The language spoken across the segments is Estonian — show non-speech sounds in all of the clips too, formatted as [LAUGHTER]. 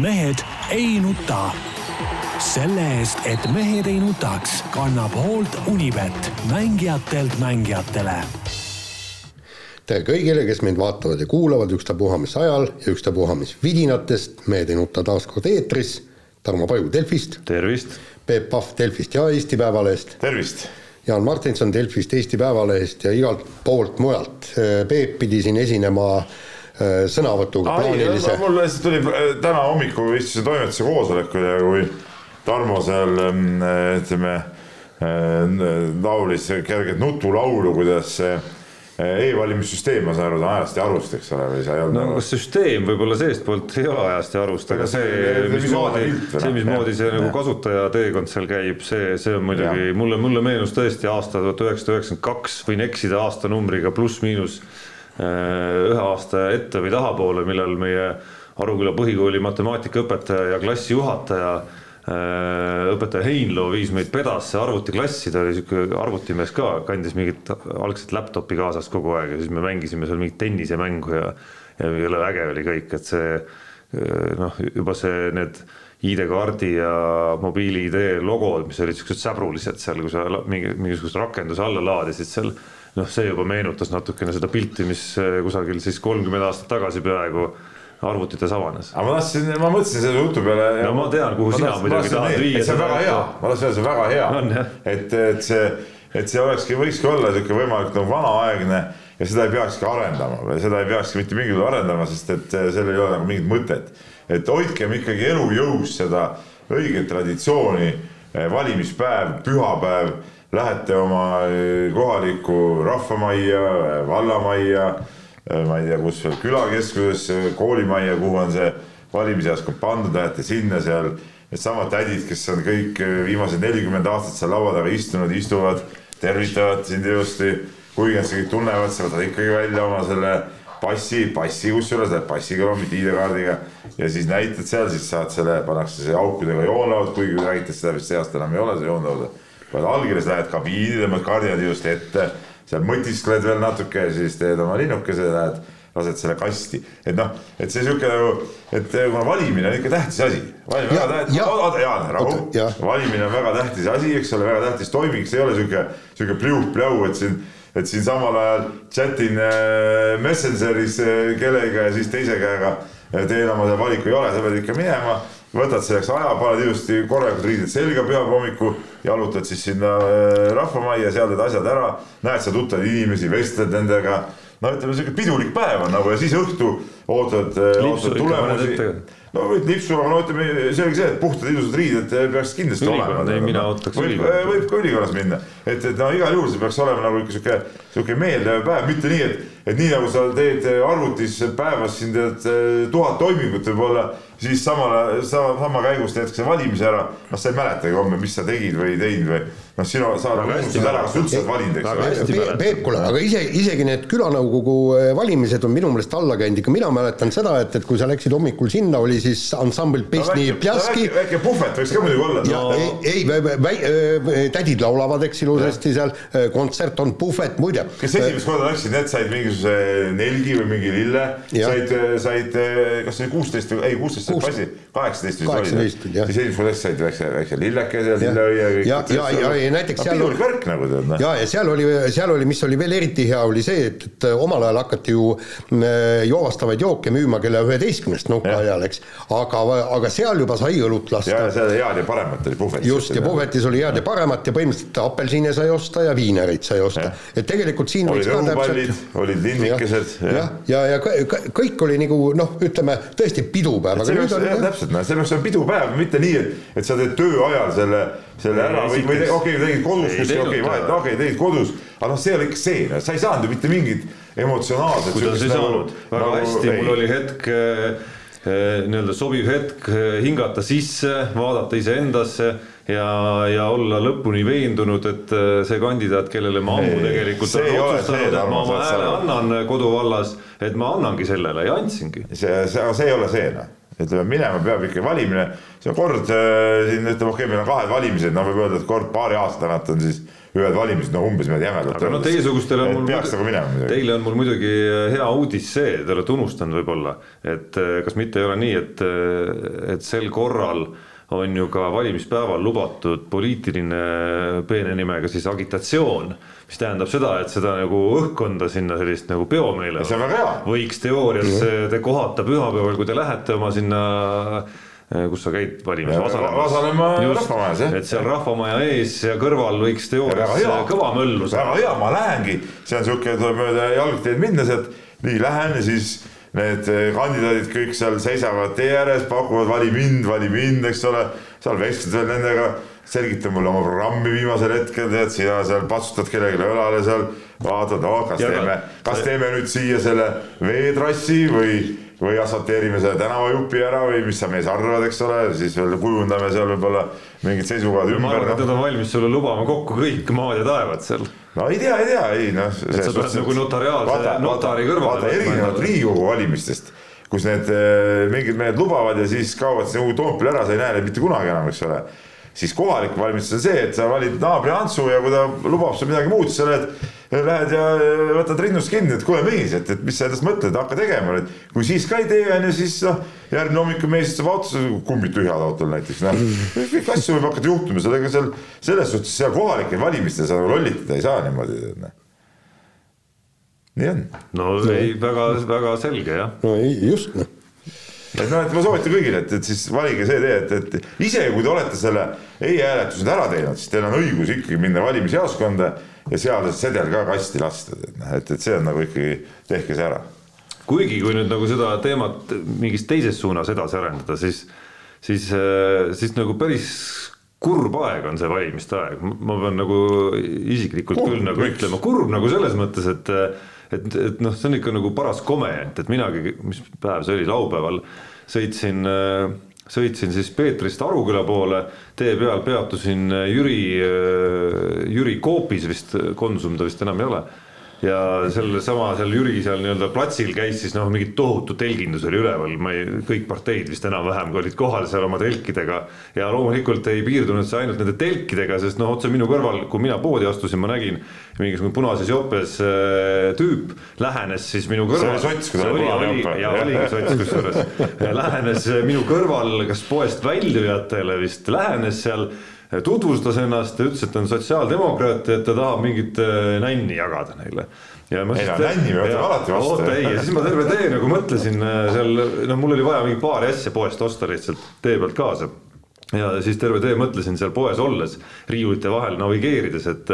mehed ei nuta. selle eest, et mehed ei nutaks, kannab hoolt Unibet, mängijatelt mängijatele. tere kõigile, kes meid vaatavad ja kuulavad ükstapuha mis ajal ja ükstapuha mis vidinatest, Mehed ei nuta taas kord eetris. Tarmo Paju Delfist. tervist. Peep Pahv Delfist ja Eesti Päevalehest. tervist. Jaan Martinson Delfist, Eesti Päevalehest ja igalt poolt mujalt. Peep pidi siin esinema äh, sõnavõtuga plaanilise. mul lihtsalt tuli äh, täna hommikul istusin toimetuse koosolekul ja kui Tarmo seal ähm, ütleme äh, laulis kerget nutulaulu, kuidas see e-valimissüsteem, ma saan aru, ta on ajast ja arust, eks ole, või sa ei olnud no nagu- kas süsteem võib-olla seestpoolt ei ole ajast ja arust, aga see, see- mismoodi, see, noh, mismoodi see nagu kasutaja teekond seal käib, see, see on muidugi, mulle, mulle meenus tõesti aasta tuhat üheksasada üheksakümmend kaks, võin eksida aastanumbriga pluss-miinus. äh, ühe aasta ette või tahapoole, millal meie Aruküla põhikooli matemaatikaõpetaja ja klassijuhataja äh, õpetaja Heinloo viis meid pedasse arvutiklassi, ta oli sihuke arvutimees ka, kandis mingit algset laptop'i kaasas kogu aeg ja siis me mängisime seal mingit tennisemängu ja ja jõle äge oli kõik, et see äh, noh, juba see need ID-kaardi ja mobiili-ID logod, mis olid siuksed säbrulised seal, kui sa mingi mingisugust rakenduse alla laadisid seal. Noh, see juba meenutas natukene seda pilti, mis äh, kusagil siis kolmkümmend aastat tagasi peaaegu arvutites avanes. aga ma tahtsin, ma mõtlesin selle jutu peale. No ma tean, kuhu sina muidugi tahad viia see on väga hea, ma tahtsin öelda, see on väga hea et, et see, et see olekski, võikski olla niisugune võimalik nagu vanaaegne ja seda ei peakski arendama või seda ei peakski mitte mingil juhul arendama, sest et eh, sellel ei ole nagu mingit mõtet. et hoidkem ikkagi elujõus seda õiget traditsiooni, valimispäev, pühapäev, lähete oma eh, kohalikku rahvamajja, vallamajja ma ei tea, kus veel külakeskusesse, koolimajja, kuhu on see valimisjaoskond pandud, lähete sinna seal. Needsamad tädid, kes on kõik viimased nelikümmend aastat seal laua taga istunud, istuvad, tervitavad sind ilusti. kuigi nad sind kõik tunnevad, sa võtad ikkagi välja oma selle passi, passi kusjuures, läheb passiga, mitte ID-kaardiga. ja siis näitad seal, siis saad selle, pannakse see aukudega joonlaud, kuigi räägitakse seda vist see aasta enam ei ole, see joonlaud. Paned allkirjas, lähed kabiini, tõmbad kardinad ilusti ette seal mõtiskled veel natuke, siis teed oma linnukese, lähed, lased selle kasti. et noh, et see sihuke nagu, et kuna valimine on ikka tähtis asi. valimine on väga tähtis, oota Jaan, rahu valimine on väga tähtis asi, eks ole, väga tähtis toiming, see ei ole sihuke, sihuke pliuh-pläu, et siin, et siin samal ajal chatin äh, Messengeris äh, kellega ja siis teise käega äh, teen oma valiku ei ole, sa pead ikka minema võtad selleks aja, paned ilusti korralikud riided selga pühapäeva hommikul, jalutad siis sinna äh, rahvamajja, seal teed asjad ära, näed seal tuttavaid inimesi, vestled nendega. no ütleme, sihuke pidulik päev on nagu ja siis õhtu ootad, Lipsu ootad tulemusi. No lipsu, aga no ütleme, selge see, et puhtad ilusad riided peaks kindlasti Ülikond, olema. mina ootaks võib, ülikonda. võib ka ülikonnas minna, et, et no igal juhul see peaks olema nagu ikka sihuke, sihuke meeldiv päev, mitte nii, et, et nii nagu sa teed arvutis päevas siin teed eh, tuhat toimingut võib-olla, siis samal, sama, sama käigus teed ka see valimise ära, noh, sa ei mäletagi homme, mis sa tegid või ei teinud või noh, sina, sa oled unustanud ära, kas sa üldse oled valinud, eks Väga ole. Peep, kuule, aga ise, isegi need külanõukogu eh, valimised on minu meelest alla käinud, ikka mina mäletan seda, et, et kui sa läksid hommikul sinna, oli siis ansambel Pesni väike, Pljaski väike, väike puhvet võiks ka muidugi olla. ja no, ei, ei, tädid laulavad, eks ilusasti seal, kontsert on puhvet, muide. kes esimest korda läksid, need said mingisuguse nelgi või mingi lille, said, said, kas see oli kuusteist või ei, kuusteist said passi, kaheksateist vist oli. siis esimest korda said väikse, väikse lillekese, lilleõie. ja, ja, ja, ja näiteks seal pidulik värk nagu tead, noh. ja, ja seal oli, seal oli, mis oli veel eriti hea, oli see, et, et omal ajal hakati ju mm, joovastavaid jooke müüma kella üheteistkümnest nõukaajal, eks, aga, aga seal juba sai õlut ja, lasta. ja seal head ja paremat oli puhvetis. just, ja puhvetis oli head ja paremat ja põhimõtteliselt apelsine sai osta ja viinereid sai osta. et tegelikult siin olid õhupallid, olid linnikesed. jah, ja, ja, ja kõ- kõ- kõik oli nagu noh, ütleme tõesti pidupäev, aga see nüüd on jah, täpselt, noh, see peaks olema pidupäev, mitte nii, et, et sa teed töö ajal selle, selle ära või, või okei okay, tegid kodus okei okay, vahet, okei okay, tegid kodus, aga noh, see oli ikka see, sa ei saanud ju mitte mingit emotsionaalset. kuidas ei saanud, väga hästi, mul oli hetk eh, eh, nii-öelda sobiv hetk eh, hingata sisse, vaadata iseendasse ja, ja olla lõpuni veendunud, et see kandidaat, kellele ma ammu tegelikult olen ole otsustanud, et ma oma hääle annan koduvallas, et ma annangi sellele ja andsingi. see, see, see ei ole see noh, ütleme minema peab ikka valimine, see on kord äh, siin ütleme, okei okay,, meil on kahed valimised, no võib öelda, et kord paari aasta tagant on siis ühed valimised, no umbes midagi jämedat aga no teiesugustele on mul peaks nagu minema midagi. Teile on mul muidugi hea uudis see, te olete unustanud võib-olla, et eh, kas mitte ei ole nii, et, et sel korral on ju ka valimispäeval lubatud poliitiline peene nimega siis agitatsioon, mis tähendab seda, et seda nagu õhkkonda sinna sellist nagu peomeele võiks teoorias te kohata pühapäeval, kui te lähete oma sinna eh, kus sa käid valimas? Vasalemma rahvamajas jah. et seal rahvamaja ees ja kõrval võiks teoorias kõva möllus. väga hea, ma lähengi, see on sihuke, tuleb mööda jalgteed minna sealt, nii lähen ja siis need eh, kandidaadid kõik seal seisavad tee ääres, pakuvad vali mind, vali mind, eks ole, seal vestled veel nendega, selgita mulle oma programmi viimasel hetkel, tead, sina seal patsutad kellelegi õlale seal, vaatad, oh, kas ja teeme, kas teeme nüüd siia selle veetrassi või või asfalteerime selle tänavajupi ära või mis sa mees arvad, eks ole, siis veel kujundame seal võib-olla mingid seisukohad ümber. ma arvan, et nad on valmis sulle lubama kokku kõik maad ja taevad seal. No ei tea, ei tea, ei noh. et sa tuled nagu notariaalse, notari kõrvale. vaata erinevalt Riigikogu valimistest, kus need eh, mingid mehed lubavad ja siis kaovad nagu Toompeal ära, sa ei näe neid mitte kunagi enam, eks ole siis kohalik valimistus on see, et sa valid naabri Antsu ja kui ta lubab sul midagi muud, siis sa lähed, lähed ja võtad rinnust kinni, et kuule mees, et, et mis sa endast mõtled, hakka tegema, et kui siis ka ei tee, on ju, siis noh, järgmine hommik mees istub autos, kumbid tühjad autol näiteks, noh, kõiki asju võib hakata juhtuma, sellega seal, selles suhtes seal kohalikel valimistel sa nagu lollitada ei saa niimoodi, noh. nii on. no ei, väga, väga selge jah. no ei, just noh et noh, et ma soovitan kõigile, et, et siis valige see tee, et, et isegi kui te olete selle e-hääletuse ära teinud, siis teil on õigus ikkagi minna valimisjaoskonda ja seal sedel ka kasti lasta, et noh, et, et see on nagu ikkagi, tehke see ära. kuigi, kui nüüd nagu seda teemat mingis teises suunas edasi arendada, siis, siis, siis nagu päris kurb aeg on see valimiste aeg, ma pean nagu isiklikult kurb, küll nagu ütlema, kurb nagu selles mõttes, et et, et noh, see on ikka nagu paras komement, et minagi, mis päev see oli, laupäeval sõitsin sõitsin siis Peetrist Aruküla poole, tee peal peatusin Jüri, Jüri Coopis vist, Konsum ta vist enam ei ole ja sellesama seal Jüri seal nii-öelda platsil käis siis noh, mingi tohutu telgindus oli üleval, ma ei, kõik parteid vist enam-vähem olid kohal seal oma telkidega. ja loomulikult ei piirdunud see ainult nende telkidega, sest noh, otse minu kõrval, kui mina poodi astusin, ma nägin mingisugune punases jopes äh, tüüp lähenes siis minu kõrval. see oli sots, kui ta oli punane jope. ja oligi sots kusjuures lähenes minu kõrval, kas poest väljujatele vist lähenes seal tutvustas ennast ja ütles, et on sotsiaaldemokraat ja et ta tahab mingit äh, nänni jagada neile. ei no nänni me võtame alati vastu. oota ei, ja siis ma terve tee nagu mõtlesin äh, seal, noh, mul oli vaja mingi paari asja poest osta lihtsalt tee pealt kaasa ja siis terve tee mõtlesin seal poes olles, riiulite vahel navigeerides, et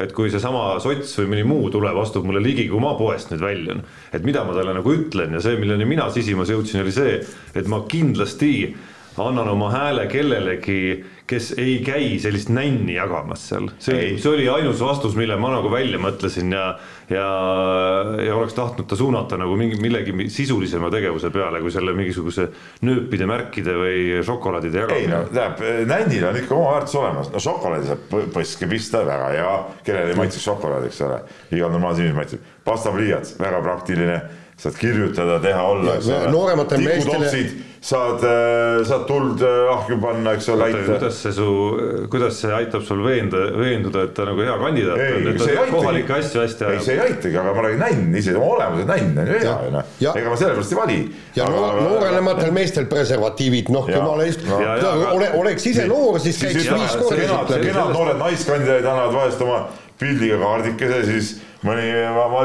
et kui seesama sots või mõni muu tuleb, astub mulle ligi, kui ma poest nüüd väljun, et mida ma talle nagu ütlen ja see, milleni mina sisimas jõudsin, oli see, et ma kindlasti annan oma hääle kellelegi kes ei käi sellist nänni jagamas seal, see, see oli ainus vastus, mille ma nagu välja mõtlesin ja ja, ja oleks tahtnud ta suunata nagu mingi millegi sisulisema tegevuse peale, kui selle mingisuguse nööpide, märkide või šokolaadide jagamine. ei no tähendab, nännil on ikka oma väärtus olemas, no šokolaadi saab põske pista, väga hea, kellele ei maitseks šokolaad, eks ole, igal normaalsel inimesel maitseb, pastapliiats, väga praktiline saad kirjutada, teha, olla, eks ole. noorematel meestel saad, äh, saad tuld äh, ahju panna, eks ole. kuidas see su, kuidas see aitab sul veenda, veenduda, et ta nagu hea kandidaat ei, on, et ta kohalikke asju hästi ajab? ei, see ei aitagi, aga ma räägin nänn ise, oma olemuses nänn on ju hea ju noh, ega ma sellepärast ei vali. ja aga, noorematel meestel preservatiivid, noh jumala eest ole, oleks ise noor, siis käiks viis korda. kenad noored naiskandidaadid annavad vahest oma pildiga kaardikese, siis mõni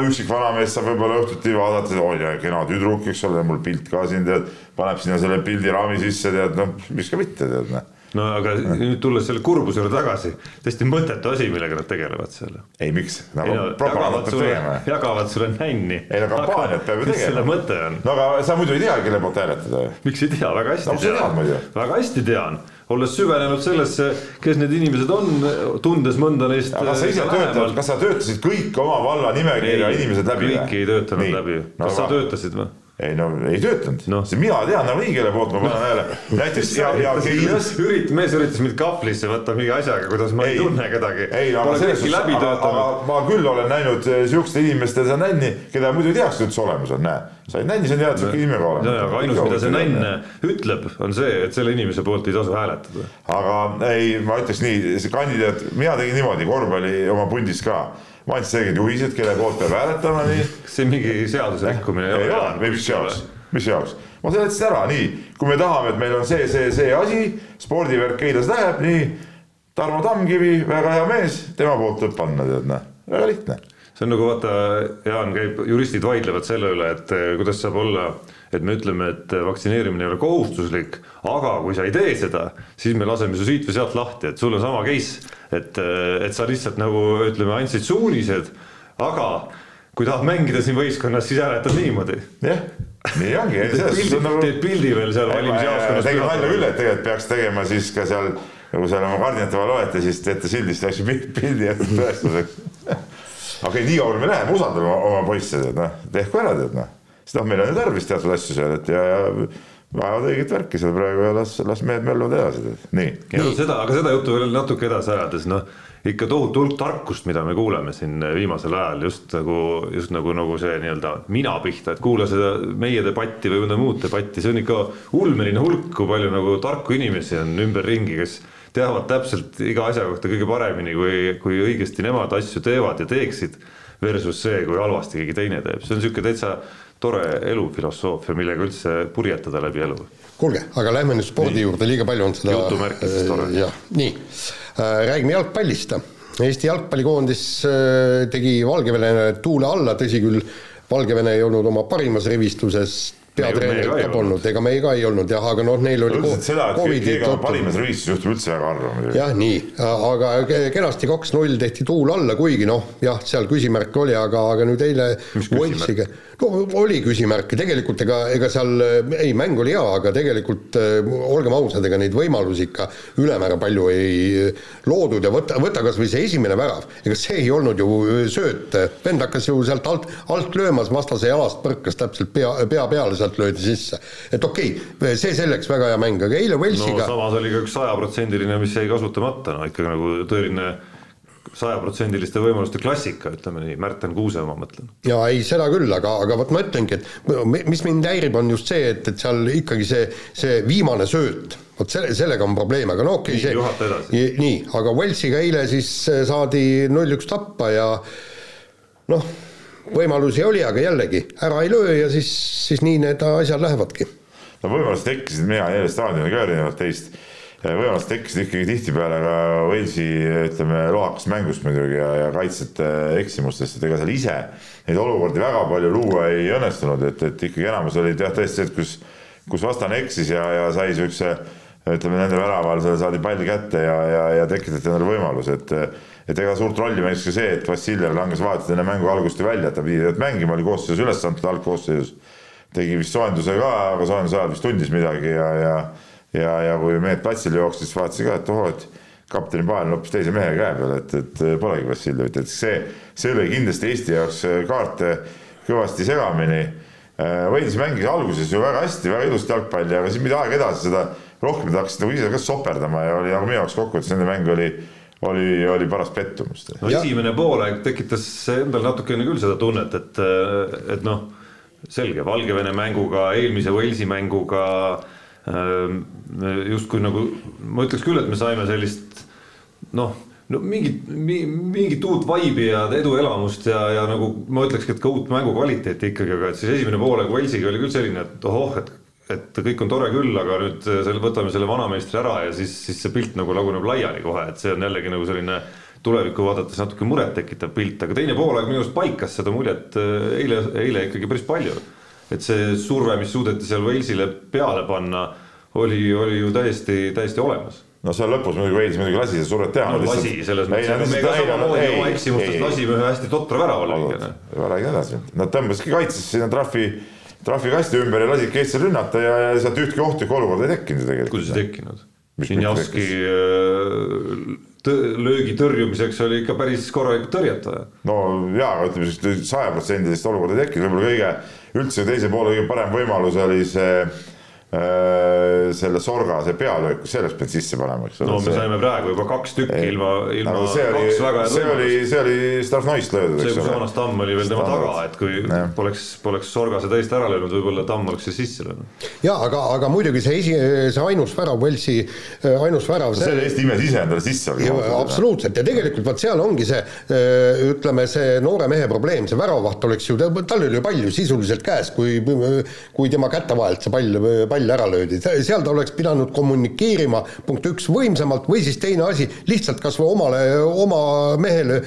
üksik vanamees saab võib-olla õhtuti vaadata, oi kena tüdruk, eks ole, mul pilt ka siin tead, paneb sinna selle pildiraami sisse, tead noh, miks ka mitte tead noh no aga nüüd tulles selle kurbuse juurde tagasi, täiesti mõttetu asi, millega nad tegelevad seal. ei, miks nagu no,? peab tegema. jagavad sulle nänni. ei no kampaaniat peab ju tegema. selle mõte on? no aga sa muidu ei tea, kelle poolt hääletada ju. miks ei tea, väga hästi no, tean. väga hästi tean olles süvenenud sellesse, kes need inimesed on, tundes mõnda neist. kas sa ise töötad, kas sa töötasid kõik oma valla nimekirja inimesed läbi? kõiki ei töötanud Nii. läbi, kas no, sa töötasid või? Ei no ei töötanud Noh. no., mina tean nagunii, kelle poolt ma panen hääle, näiteks [LAUGHS] ja, ja Keilas ürit-, mees üritas mind kahvlisse võtta mingi asjaga, kuidas ma ei, ei tunne kedagi. ei, aga selles suhtes, aga, aga ma küll olen näinud eh, siukeste inimeste seda nänni, keda muidu ei teaks üldse olemas on, näe. said nänni, sa tead siuke nimega ja, olema. aga ainus, mida see nänn ütleb, on see, et selle inimese poolt ei tasu hääletada. aga ei, ma ütleks nii, see kandidaat, mina tegin niimoodi korvpalli oma pundis ka. Ma andsin selged juhised, kelle poolt peab hääletama, nii. kas [LAUGHS] see mingi seaduse rikkumine ei ole, või mis jaoks, mis jaoks, ma seletasin ära, nii, kui me tahame, et meil on see, see, see asi, spordivärk Keilas läheb, nii. Tarmo Tammkivi, väga hea mees, tema poolt tuleb panna, tead noh, väga lihtne. See on nagu vaata, Jaan käib, juristid vaidlevad selle üle, et eh, kuidas saab olla, et me ütleme, et vaktsineerimine ei ole kohustuslik, aga kui sa ei tee seda, siis me laseme su siit või sealt lahti, et sul on sama case, et, et sa lihtsalt nagu ütleme, andsid suunised, aga kui tahad mängida siin võistkonnas, siis hääletad niimoodi. jah, nii ongi. teed pildi, teed pildi veel seal valimisjaoskonnas. tegin nalja küll, et tegelikult peaks tegema siis ka seal, nagu seal oma kardinate vahel olete, siis teete sildist asju pildi tõestuseks. okei, nii kaugele me läheme, usaldame oma, oma poisse, tead noh, tehku ära, tead noh. sest noh, meil on ju tarvis teatud asju seal, et ja, ja ajavad õiget värki seal praegu ja las, las mehed mölluvad edasi, nii. ja no seda, aga seda juttu veel natuke edasi ajades, noh ikka tohutu hulk tarkust, mida me kuuleme siin viimasel ajal just nagu, just nagu, nagu see nii-öelda mina pihta, et kuula seda meie debatti või mõnda muud debatti, see on ikka ulmeline hulk, kui palju nagu tarku inimesi on ümberringi, kes teavad täpselt iga asja kohta kõige paremini, kui, kui õigesti nemad asju teevad ja teeksid. Versus see, kui halvasti keegi teine teeb, see on niisugune täitsa tore elufilosoofia, millega üldse purjetada läbi elu kuulge, aga lähme nüüd spordi nii. juurde, liiga palju on seda Jutumärkides tore. jah, nii, räägime jalgpallist. Eesti jalgpallikoondis äh, tegi Valgevene tuule alla, tõsi küll, Valgevene ei olnud oma parimas rivistuses, peatreenerit ka polnud, ega meie ka ei olnud jah, aga noh, neil oli üldiselt seda, et keegi tõttu- parimas rivistus juhtub üldse väga harva muidugi. jah, nii, aga ke- kenasti kaks-null tehti tuul alla, kuigi noh, jah, seal küsimärk oli, aga, aga nüüd eile? Walesiga, oli küsimärke, tegelikult ega, ega seal ei, mäng oli hea, aga tegelikult äh, olgem ausad, ega neid võimalusi ikka ülemäära palju ei äh, loodud. Ja võta, võta kas või see esimene värav, ega see ei olnud ju äh, sööt, vend hakkas ju sealt alt, alt löömas, vastase jalast põrkas täpselt pea, pea peale, sealt löödi sisse. et okei okay,, see selleks väga hea mäng, aga eile no Walesiga samas oli ka üks sajaprotsendiline, mis jäi kasutamata, no ikka nagu tõeline sajaprotsendiliste võimaluste klassika, ütleme nii, Märten Kuuse oma mõtlen. ja ei, seda küll, aga, aga vot ma ütlengi, et mi- mis mind häirib, on just see, et, et seal ikkagi see, see viimane sööt, vot selle, sellega on probleem, aga no okei okay,, juhata edasi. see nii, aga Walesiga eile siis eh, saadi null-üks tappa ja noh, võimalusi oli, aga jällegi ära ei löö ja siis, siis nii need asjad lähevadki. no võimalused tekkisid, mina jälle staadionil ka erinevalt teist, võimalused tekkisid ikkagi tihtipeale ka Walesi ütleme lohakast mängust muidugi ja, ja kaitsjate eksimustest, et ega seal ise neid olukordi väga palju luua ei õnnestunud, et, et ikkagi enamus olid jah, tõesti see, et kus, kus vastane eksis ja, ja sai siukse ütleme nende väraval saadi pall kätte ja, ja, ja tekitati endale võimalus, et et ega suurt rolli mängis ka see, et Vassiljev langes vahetult enne mängu algust ju välja, et ta pidi mängima, oli koosseisus üles antud algkoosseisus tegi vist soojenduse ka, aga soojenduse ajal vist tundis midagi ja, ja ja, ja kui mehed platsile jooksid, siis vaatasin ka, et ohoo, et kapteni pael on hoopis teise mehe käe peal, et, et polegi Vassiljevit, et see, see lõi kindlasti Eesti jaoks kaarte kõvasti segamini. Wales mängis alguses ju väga hästi, väga ilusat jalgpalli, aga siis mida aeg edasi, seda rohkem nad hakkasid nagu ise ka soperdama ja oli nagu minu jaoks kokkuvõttes nende mäng oli, oli, oli paras pettumust. no Ja- esimene poolaeg tekitas endal natukene küll seda tunnet, et, et noh, selge Valgevene mänguga, eelmise Walesi mänguga ähm, justkui nagu ma ütleks küll, et me saime sellist noh, no mingit, mingit uut vibe'i ja eduelamust ja, ja nagu ma ütlekski, et ka uut mängu kvaliteeti ikkagi, aga et siis esimene poolaeg Walesiga oli küll selline, et ohoh, et et kõik on tore küll, aga nüüd selle, võtame selle vanameistri ära ja siis, siis see pilt nagu laguneb laiali kohe, et see on jällegi nagu selline tulevikku vaadates natuke murettekitav pilt, aga teine poolaeg minu arust paikas seda muljet eile, eile ikkagi päris palju. Et see surve, mis suudeti seal Walesile peale panna, oli, oli ju täiesti, täiesti olemas no seal lõpus muidugi Wales muidugi lasi seda survet teha. no lasi selles mõttes, aga me ka samamoodi oma eksimustest lasime ühe hästi totra värava lüüa. räägin edasi, nad tõmbasidki kaitses sinna trahvi, trahvikasti ümber ja lasidki Eestil rünnata ja, ja sealt ühtki ohtlikku olukorda ei tekkinud ju tegelikult. kuidas ei tekkinud? Žinjavski tõ- löögi tõrjumiseks oli ikka päris korralikult tõrjeta. no jaa, ütleme sajaprotsendilist olukorda ei tekkinud, võib-olla kõige üldse teise poole kõige parem võimalus oli see selle sorga see pealöök, see oleks pidanud sisse panema, eks ole. no me see... saime praegu juba kaks tükki ei, ilma, ilma nagu see oli, see oli, see oli Stasnoist löödud, eks ole. see, kus Joonas Tamm oli veel tema taga, et kui ja. poleks, poleks sorga see tõesti ära löönud, võib-olla Tamm oleks see sisse löönud. jaa, aga, aga muidugi see esi, see ainus värav, Velsi ainus värav. see oli Eesti imes ise endale sisse. absoluutselt ja tegelikult vot seal ongi see, äh, ütleme, see noore mehe probleem, see väravaht oleks ju, tal oli ju palju sisuliselt käes, kui, kui tema käte vahelt see pall, pall pall ära löödi, seal ta oleks pidanud kommunikeerima punkt üks võimsamalt või siis teine asi, lihtsalt kas või omale, oma mehele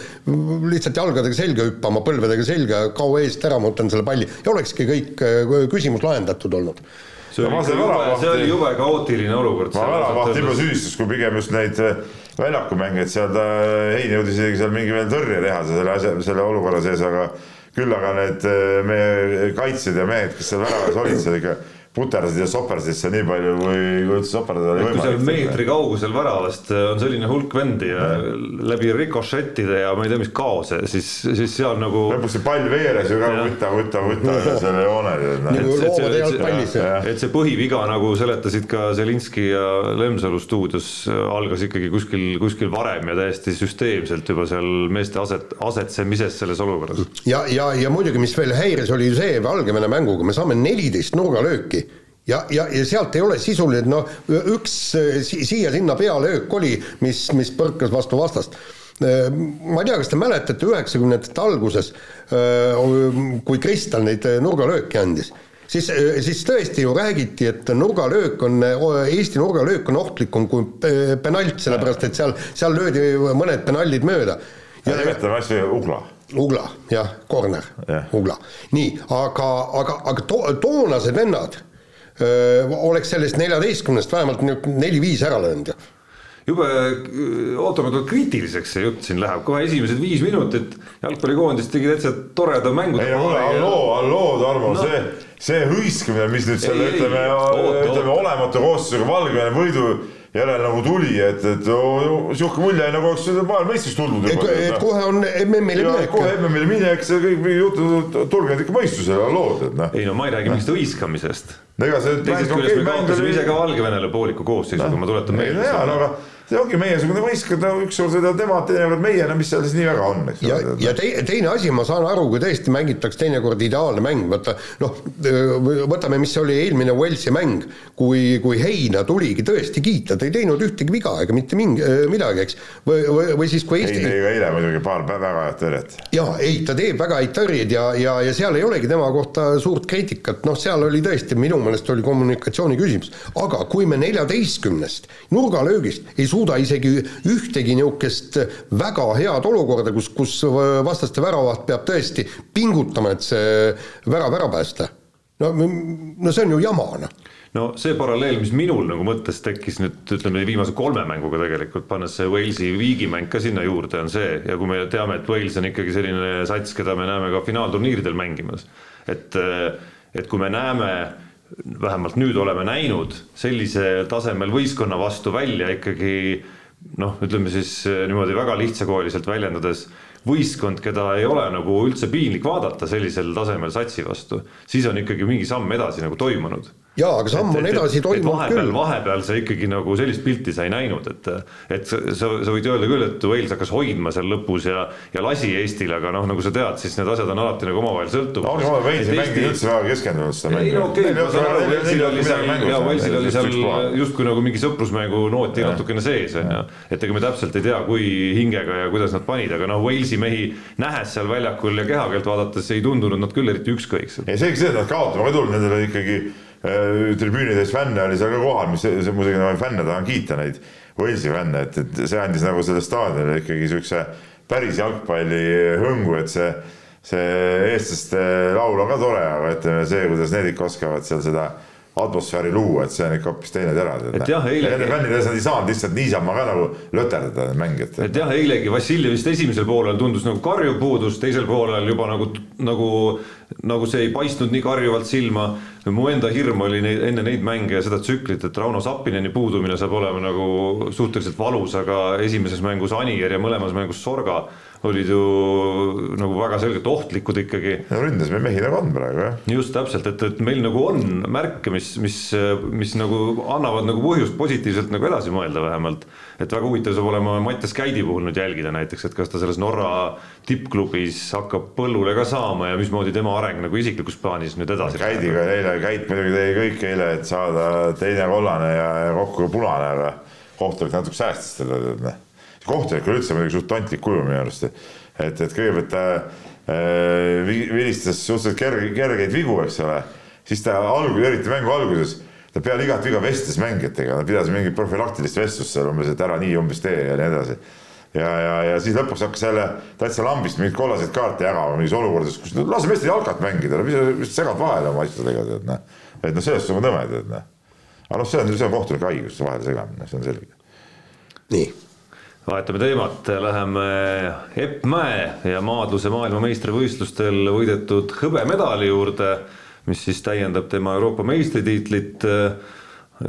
lihtsalt jalgadega selga hüppama, põlvedega selga, kao eest ära, ma võtan selle palli. Ja olekski kõik äh, küsimus lahendatud olnud. See oli, jube, see oli jube kaootiline olukord. ma väravahti juba süüdistas, kui pigem just neid äh, väljakumängijaid seal ta, Hein jõudis isegi seal mingi veel tõrje teha selle asja, selle olukorra sees, aga küll aga need äh, meie kaitsjad ja mehed, kes seal väravas olid, seal ikka puterdasid ja soperdasid seal nii palju, kui, kui üldse soperdada oli võimalik. kui seal meetri kaugusel väravast äh, on selline hulk vendi ja läbi rikošettide ja ma ei tea, mis kaose, siis, siis seal nagu. lõpuks see pall veeres ju ka võta, võta, võta [LAUGHS] selle joone. et see põhiviga nagu seletasid ka Zelinski ja Lemsalu stuudios algas ikkagi kuskil, kuskil varem ja täiesti süsteemselt juba seal meeste aset, asetsemises selles olukorras. ja, ja, ja muidugi, mis veel häiris, oli ju see Valgevene mänguga, me saame neliteist nurgalööki ja, ja, ja sealt ei ole sisuliselt noh, üks siia-sinna pealöök oli, mis, mis põrkas vastu vastast ma ei tea, kas te mäletate üheksakümnendate alguses, kui Kristal neid nurgalööke andis, siis, siis tõesti ju räägiti, et nurgalöök on, Eesti nurgalöök on ohtlikum kui penalt, sellepärast et seal, seal löödi mõned penallid mööda. ja nimetame asja Ugla Ugla, jah, corner yeah., Ugla. nii, aga, aga, aga to, toonased vennad oleks sellest neljateistkümnest vähemalt neli-viis ära löönud jube ootamatult kriitiliseks see jutt siin läheb, kohe esimesed viis minutit jalgpallikoondis tegi täitsa toreda mängu. ei no kuule, halloo, halloo, Tarmo no., see, see hõiskamine, mis nüüd selle ütleme, ütleme olematu koosseisuga Valgevene võidu järel nagu tuli, et, et sihuke mulje nagu oleks maailmameistrist tulnud juba. et kohe on MM-ile minek. kohe MM-ile minek, see kõik jutud, tulge nüüd ikka mõistusele lood, et noh. ei no ma ei räägi mingist hõiskamisest. teisest küljest me kaotasime ise ka Valgevenele pooliku koosseisu, kui ma tuletan meelde. jaa, no aga see ongi meiesugune võistkond, no ükskord sõidavad nemad, teinekord meie, no mis seal siis nii väga on, eks ole. ja, ja te, teine asi, ma saan aru, kui tõesti mängitakse teinekord ideaalne mäng, vaata noh, võtame, mis oli eelmine Walesi mäng, kui, kui Heina tuligi tõesti kiita, ta ei teinud ühtegi viga ega mitte mingi, midagi, eks. või, või, või siis, kui Eesti. Hein tegi ka eile muidugi paar väga head tõrjet. jaa, ei, ta teeb väga häid tõrjeid ja, ja, ja seal ei olegi tema kohta suurt kriitikat, noh, seal oli tõesti, minu meelest oli kommunikatsiooni küsimus, aga kui me neljateistkümnest nurgalöögist ei suuda suuda isegi ühtegi niisugust väga head olukorda, kus, kus vastaste väravaht peab tõesti pingutama, et see värav ära päästa. no, no see on ju jama, noh no see paralleel, mis minul nagu mõttes tekkis nüüd ütleme viimase kolme mänguga tegelikult, pannes see Walesi viigimäng ka sinna juurde, on see ja kui me teame, et Wales on ikkagi selline sats, keda me näeme ka finaalturniiridel mängimas, et, et kui me näeme vähemalt nüüd oleme näinud sellisel tasemel võistkonna vastu välja ikkagi noh, ütleme siis eh, niimoodi väga lihtsakoeliselt väljendades, võistkond, keda ei ole nagu üldse piinlik vaadata sellisel tasemel satsi vastu, siis on ikkagi mingi samm edasi nagu toimunud jaa, aga samm on edasi toimunud vahepeal, küll. vahepeal sa ikkagi nagu sellist pilti sa ei näinud, et et sa, sa, võid öelda küll, et Wales hakkas hoidma seal lõpus ja ja lasi Eestile, aga noh, nagu sa tead, siis need asjad on alati nagu omavahel sõltuvuses. no aga Wales ei mänginud üldse väga keskendunud seda mängu. ei no okei okay,, ma saan aru, Walesil oli seal, jaa, Walesil oli seal justkui nagu mingi sõprusmängu nooti natukene sees, on ju. et ega me täpselt ei tea, kui hingega ja kuidas nad panid, aga noh, Walesi mehi nähes seal väljakul ja kehakeelt vaadates ei tundunud nad küll eriti ükskõiksed. ei, selge see, et nad kaotama ei tulnud, nendel oli ikkagi tribüünides fänne oli seal ka kohal, mis see muidugi nagu fänne tahan kiita neid Walesi fänne, et, et see andis nagu sellele staadionile ikkagi siukse päris jalgpalli hõngu, et see, see eestlaste laul on ka tore, aga ütleme see, kuidas need ikka oskavad seal seda atmosfääri luua, et see on ikka hoopis teine tera. et jah, eile. Nende fännide ees nad ei saanud lihtsalt niisama ka nagu löterdada mängijat. et jah, eilegi Vassiljevist esimesel poolel tundus nagu karjuv puudus, teisel poolel juba nagu, nagu, nagu see ei paistnud nii karjuvalt silma. mu enda hirm oli neid, enne neid mänge ja seda tsüklit, et Rauno Sappineni puudumine saab olema nagu suhteliselt valus, aga esimeses mängus Anier ja mõlemas mängus Sorga olid ju nagu väga selgelt ohtlikud ikkagi. no ründas meil mehi nagu on praegu jah. just täpselt, et, et meil nagu on märke, mis, mis, mis nagu annavad nagu põhjust positiivselt nagu edasi mõelda vähemalt. et väga huvitav saab olema Mattias Käidi puhul nüüd jälgida näiteks, et kas ta selles Norra tippklubis hakkab põllule ka saama ja mismoodi tema areng nagu isiklikus plaanis nüüd edasi. Käidiga eile, Käit muidugi tegi kõik eile, et saada teine kollane ja, ja kokku ka punane, aga kohtunik natuke säästis teda, tead noh kohtunik oli üldse muidugi suht tantlik kuju minu arust, et, et kõigepealt ta äh, vilistas suhteliselt kerge, kergeid vigu, eks ole, siis ta algul, eriti mängu alguses, ta peale igat viga vestles mängijatega, nad pidasid mingit profülaktilist vestlust seal umbes, et ära nii umbes tee ja nii edasi. ja, ja, ja siis lõpuks hakkas jälle täitsa lambist mingeid kollaseid kaarte jagama mingis olukordades, kus no, lase meestel jalkat mängida, mis sa segad vahele oma asjadega, tead noh. et noh, sellest on nõme, tead noh. aga noh, see on, see on kohtunike haigus, vahele segamine, see on selge. nii vahetame teemat, läheme Epp Mäe ja maadluse maailmameistrivõistlustel võidetud hõbemedali juurde, mis siis täiendab tema Euroopa meistritiitlit.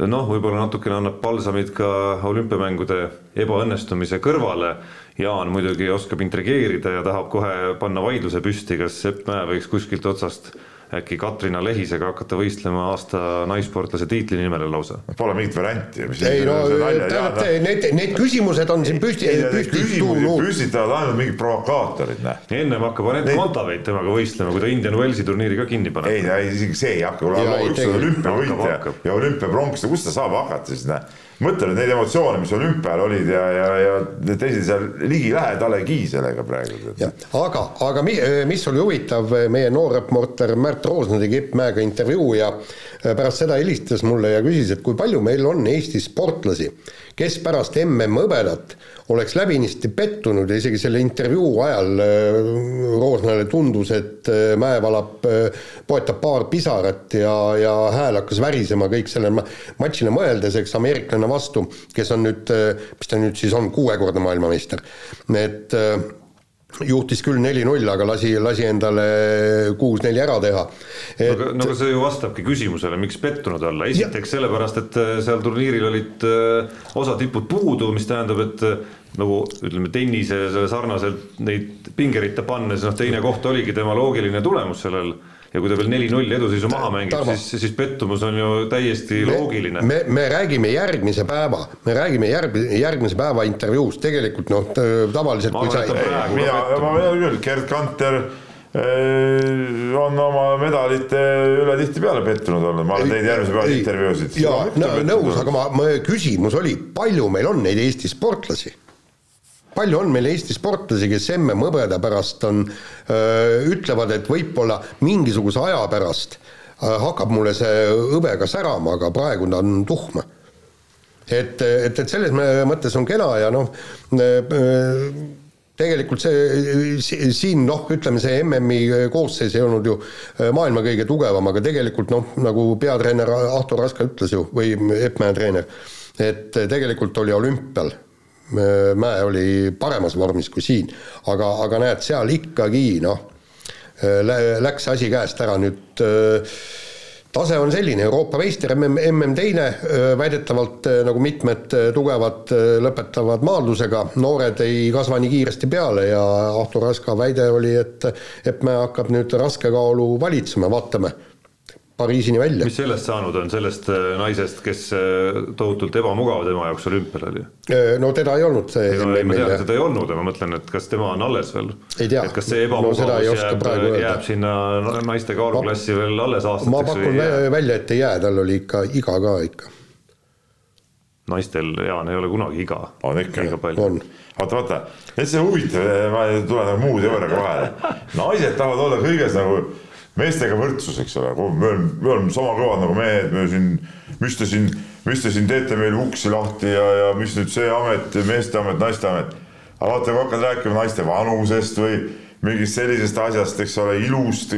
noh, võib-olla natukene annab palsamit ka olümpiamängude ebaõnnestumise kõrvale. Jaan muidugi oskab intrigeerida ja tahab kohe panna vaidluse püsti, kas Epp Mäe võiks kuskilt otsast äkki Katrina Lehisega hakata võistlema aasta naissportlase tiitli nimele lausa? Pole mingit varianti. ei no tähendab, need, need küsimused on siin püsti, püsti tulnud. püstitavad ainult mingid provokaatorid, näe. ennem hakkab Anett Kontaveit temaga võistlema, kui ta Indian Wellsi turniiri ka kinni paneb. ei, ei isegi see ei hakka, üks on olümpiavõitja ja olümpiapronks, kust ta saab hakata siis, näe mõtle nüüd neid emotsioone, mis olümpial olid ja, ja, ja teised seal ligilähedalegi sellega praegu. aga, aga mis oli huvitav, meie noor reporter Märt Roosna tegi Epp Mäega intervjuu ja pärast seda helistas mulle ja küsis, et kui palju meil on Eestis sportlasi, kes pärast MM-hõbedat oleks läbinisti pettunud ja isegi selle intervjuu ajal äh, Roosnale tundus, et äh, Mäe valab, äh, poetab paar pisarat ja, ja hääl hakkas värisema kõik sellele matšile mõeldes, eks ameeriklane vastu, kes on nüüd, mis ta nüüd siis on, kuuekordne maailmameister, et juhtis küll neli-null, aga lasi, lasi endale kuus-neli ära teha et.... no aga, no aga see ju vastabki küsimusele, miks pettunud olla, esiteks ja. sellepärast, et seal turniiril olid osa tipud puudu, mis tähendab, et nagu ütleme, tennise sarnaselt neid pingeritta pannes, noh teine koht oligi tema loogiline tulemus sellel ja kui ta veel neli-null eduseisu maha mängib, siis, siis pettumus on ju täiesti me, loogiline. me, me räägime järgmise päeva, me räägime järg, järgmise päeva intervjuust, tegelikult noh, tavaliselt ma arvan, et sa... mina, ma tean küll, Gerd Kanter eh, on oma medalite üle tihtipeale pettunud olnud, ma olen teinud järgmise päeva intervjuusid. jaa, nõus, aga ma, ma, küsimus oli, palju meil on neid Eesti sportlasi palju on meil Eesti sportlasi, kes MM-hõbeda pärast on, ütlevad, et võib-olla mingisuguse aja pärast hakkab mulle see hõbe ka särama, aga praegu ta on tuhm. et, et, et selles mõttes on kena ja noh, tegelikult see, siin noh, ütleme see MM-i koosseis ei olnud ju maailma kõige tugevam, aga tegelikult noh, nagu peatreener Ahto Raska ütles ju, või Epp Mäe treener, et tegelikult oli olümpial Mäe oli paremas vormis kui siin, aga, aga näed, seal ikkagi noh, läks asi käest ära, nüüd tase on selline, Euroopa meister, mm, mm teine, väidetavalt nagu mitmed tugevad lõpetavad maadlusega, noored ei kasva nii kiiresti peale ja Ahto Raska väide oli, et et me hakkab nüüd raskekaalu valitsema, vaatame Pariisini välja. mis sellest saanud on, sellest äh, naisest, kes äh, tohutult ebamugav tema jaoks olümpial oli? Äh, no teda ei olnud see no, ma tean, et teda ei olnud, aga ma mõtlen, et kas tema on alles veel? et kas see ebamugavus no, jääb, jääb sinna naiste kaaluklassi veel alles aastateks? ma pakun välja, et ei jää, tal oli ikka iga ka ikka. naistel, Jaan, ei ole kunagi iga. on ikka, on vaata, vaata, et see on huvitav, ma tulen nagu muu teooriaga vahele. naised tahavad olla kõiges nagu meestega võrdsus, eks ole, me oleme, me oleme sama kõvad nagu mehed, me siin, mis te siin, mis te siin teete meil uksi lahti ja, ja mis nüüd see amet, meeste amet, naiste amet. aga vaata, kui hakkad rääkima naiste vanusest või mingist sellisest asjast, eks ole, ilust,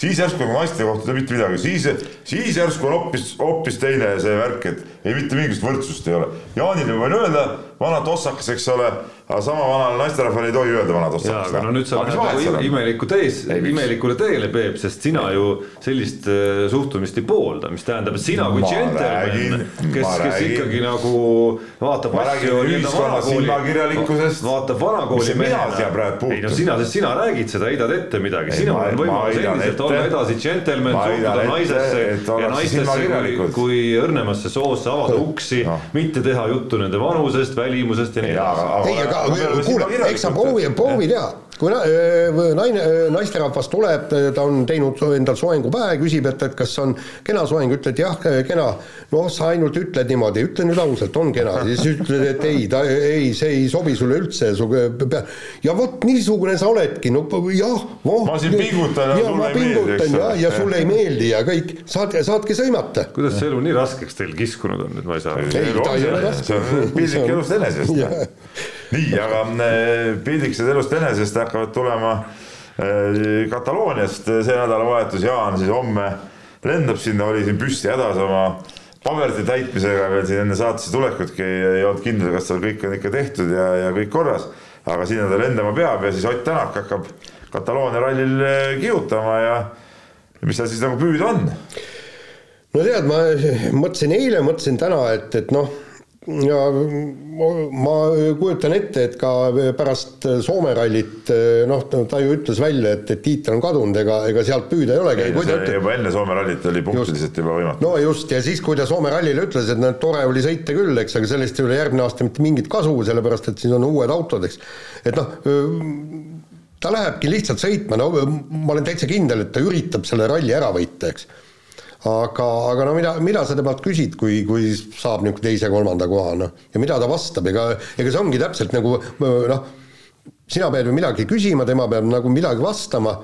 siis järsku nagu naiste kohta mitte midagi, siis, siis järsku on hoopis, hoopis teine see värk, et ei mitte mingisugust võrdsust ei ole. Jaanile võin öelda, vana tossakas, eks ole, aga sama vanale naisterahvale ei tohi öelda vanad jaa, otsad. aga no nüüd sa lähed nagu imeliku tees, imelikule teele, Peep, sest sina ju sellist äh, suhtumist ei poolda, mis tähendab, et sina kui džentelmen, kes, kes ikkagi nagu vaatab asju nii-öelda vanakooli, vaatab vanakooli puutun? ei no sina, sest sina räägid seda, heidad ette midagi, sinul ma- on ma võimalus endiselt olla edasi džentelmen, suhtuda naisesse ja naistesse kui, õrnemasse soosse avada uksi Noh. mitte teha juttu nende vanusest, välimusest ja nii Jaa, edasi aga- aga aga kuule, eks sa proovi, proovi teha. kui naine, naisterahvas tuleb, ta on teinud endal soengu pähe, küsib, et, et kas on kena soeng, ütled jah, kena. noh, sa ainult ütled niimoodi, ütle nüüd ausalt, on kena, siis ütled, et ei, ta ei, see ei sobi sulle üldse, su pea. ja vot niisugune sa oledki, no jah, voh. Ma siin pingutan ja ja sulle ei meeldi, eks ole. ja sulle ei meeldi ja kõik, saad, saadki sõimata. kuidas see elu nii raskeks teil kiskunud on nüüd, ma ei saa. Ei, ta ei ole raske. pildik elust enesest. [LAUGHS] nii, aga äh, pildikesed elust enesest hakkavad tulema äh, Katalooniast see nädalavahetus, Jaan siis homme lendab sinna, oli siin püsti hädas oma paberite täitmisega veel siin enne saatesse tulekutki, ei olnud kindel, kas seal kõik on ikka tehtud ja, ja kõik korras. aga sinna ta lendama peab ja siis Ott Tänak hakkab Kataloonia rallil äh, kihutama ja mis seal siis nagu püüda on? no tead, ma mõtlesin eile, mõtlesin täna, et, et noh, ja ma kujutan ette, et ka pärast Soome rallit noh, ta ju ütles välja, et, et tiitel on kadunud, ega, ega sealt püüda ei olegi. juba enne Soome rallit oli punktiliselt juba võimatu. no just, ja siis, kui ta Soome rallile ütles, et noh, tore oli sõita küll, eks, aga sellest ei ole järgmine aasta mitte mingit kasu, sellepärast et siin on uued autod, eks. et noh, ta lähebki lihtsalt sõitma, no ma olen täitsa kindel, et ta üritab selle ralli ära võita, eks aga, aga no mida, mida sa temalt küsid, kui, kui saab niisugune teise-kolmanda koha, noh, ja mida ta vastab, ega, ega see ongi täpselt nagu noh, sina pead ju midagi küsima, tema peab nagu midagi vastama.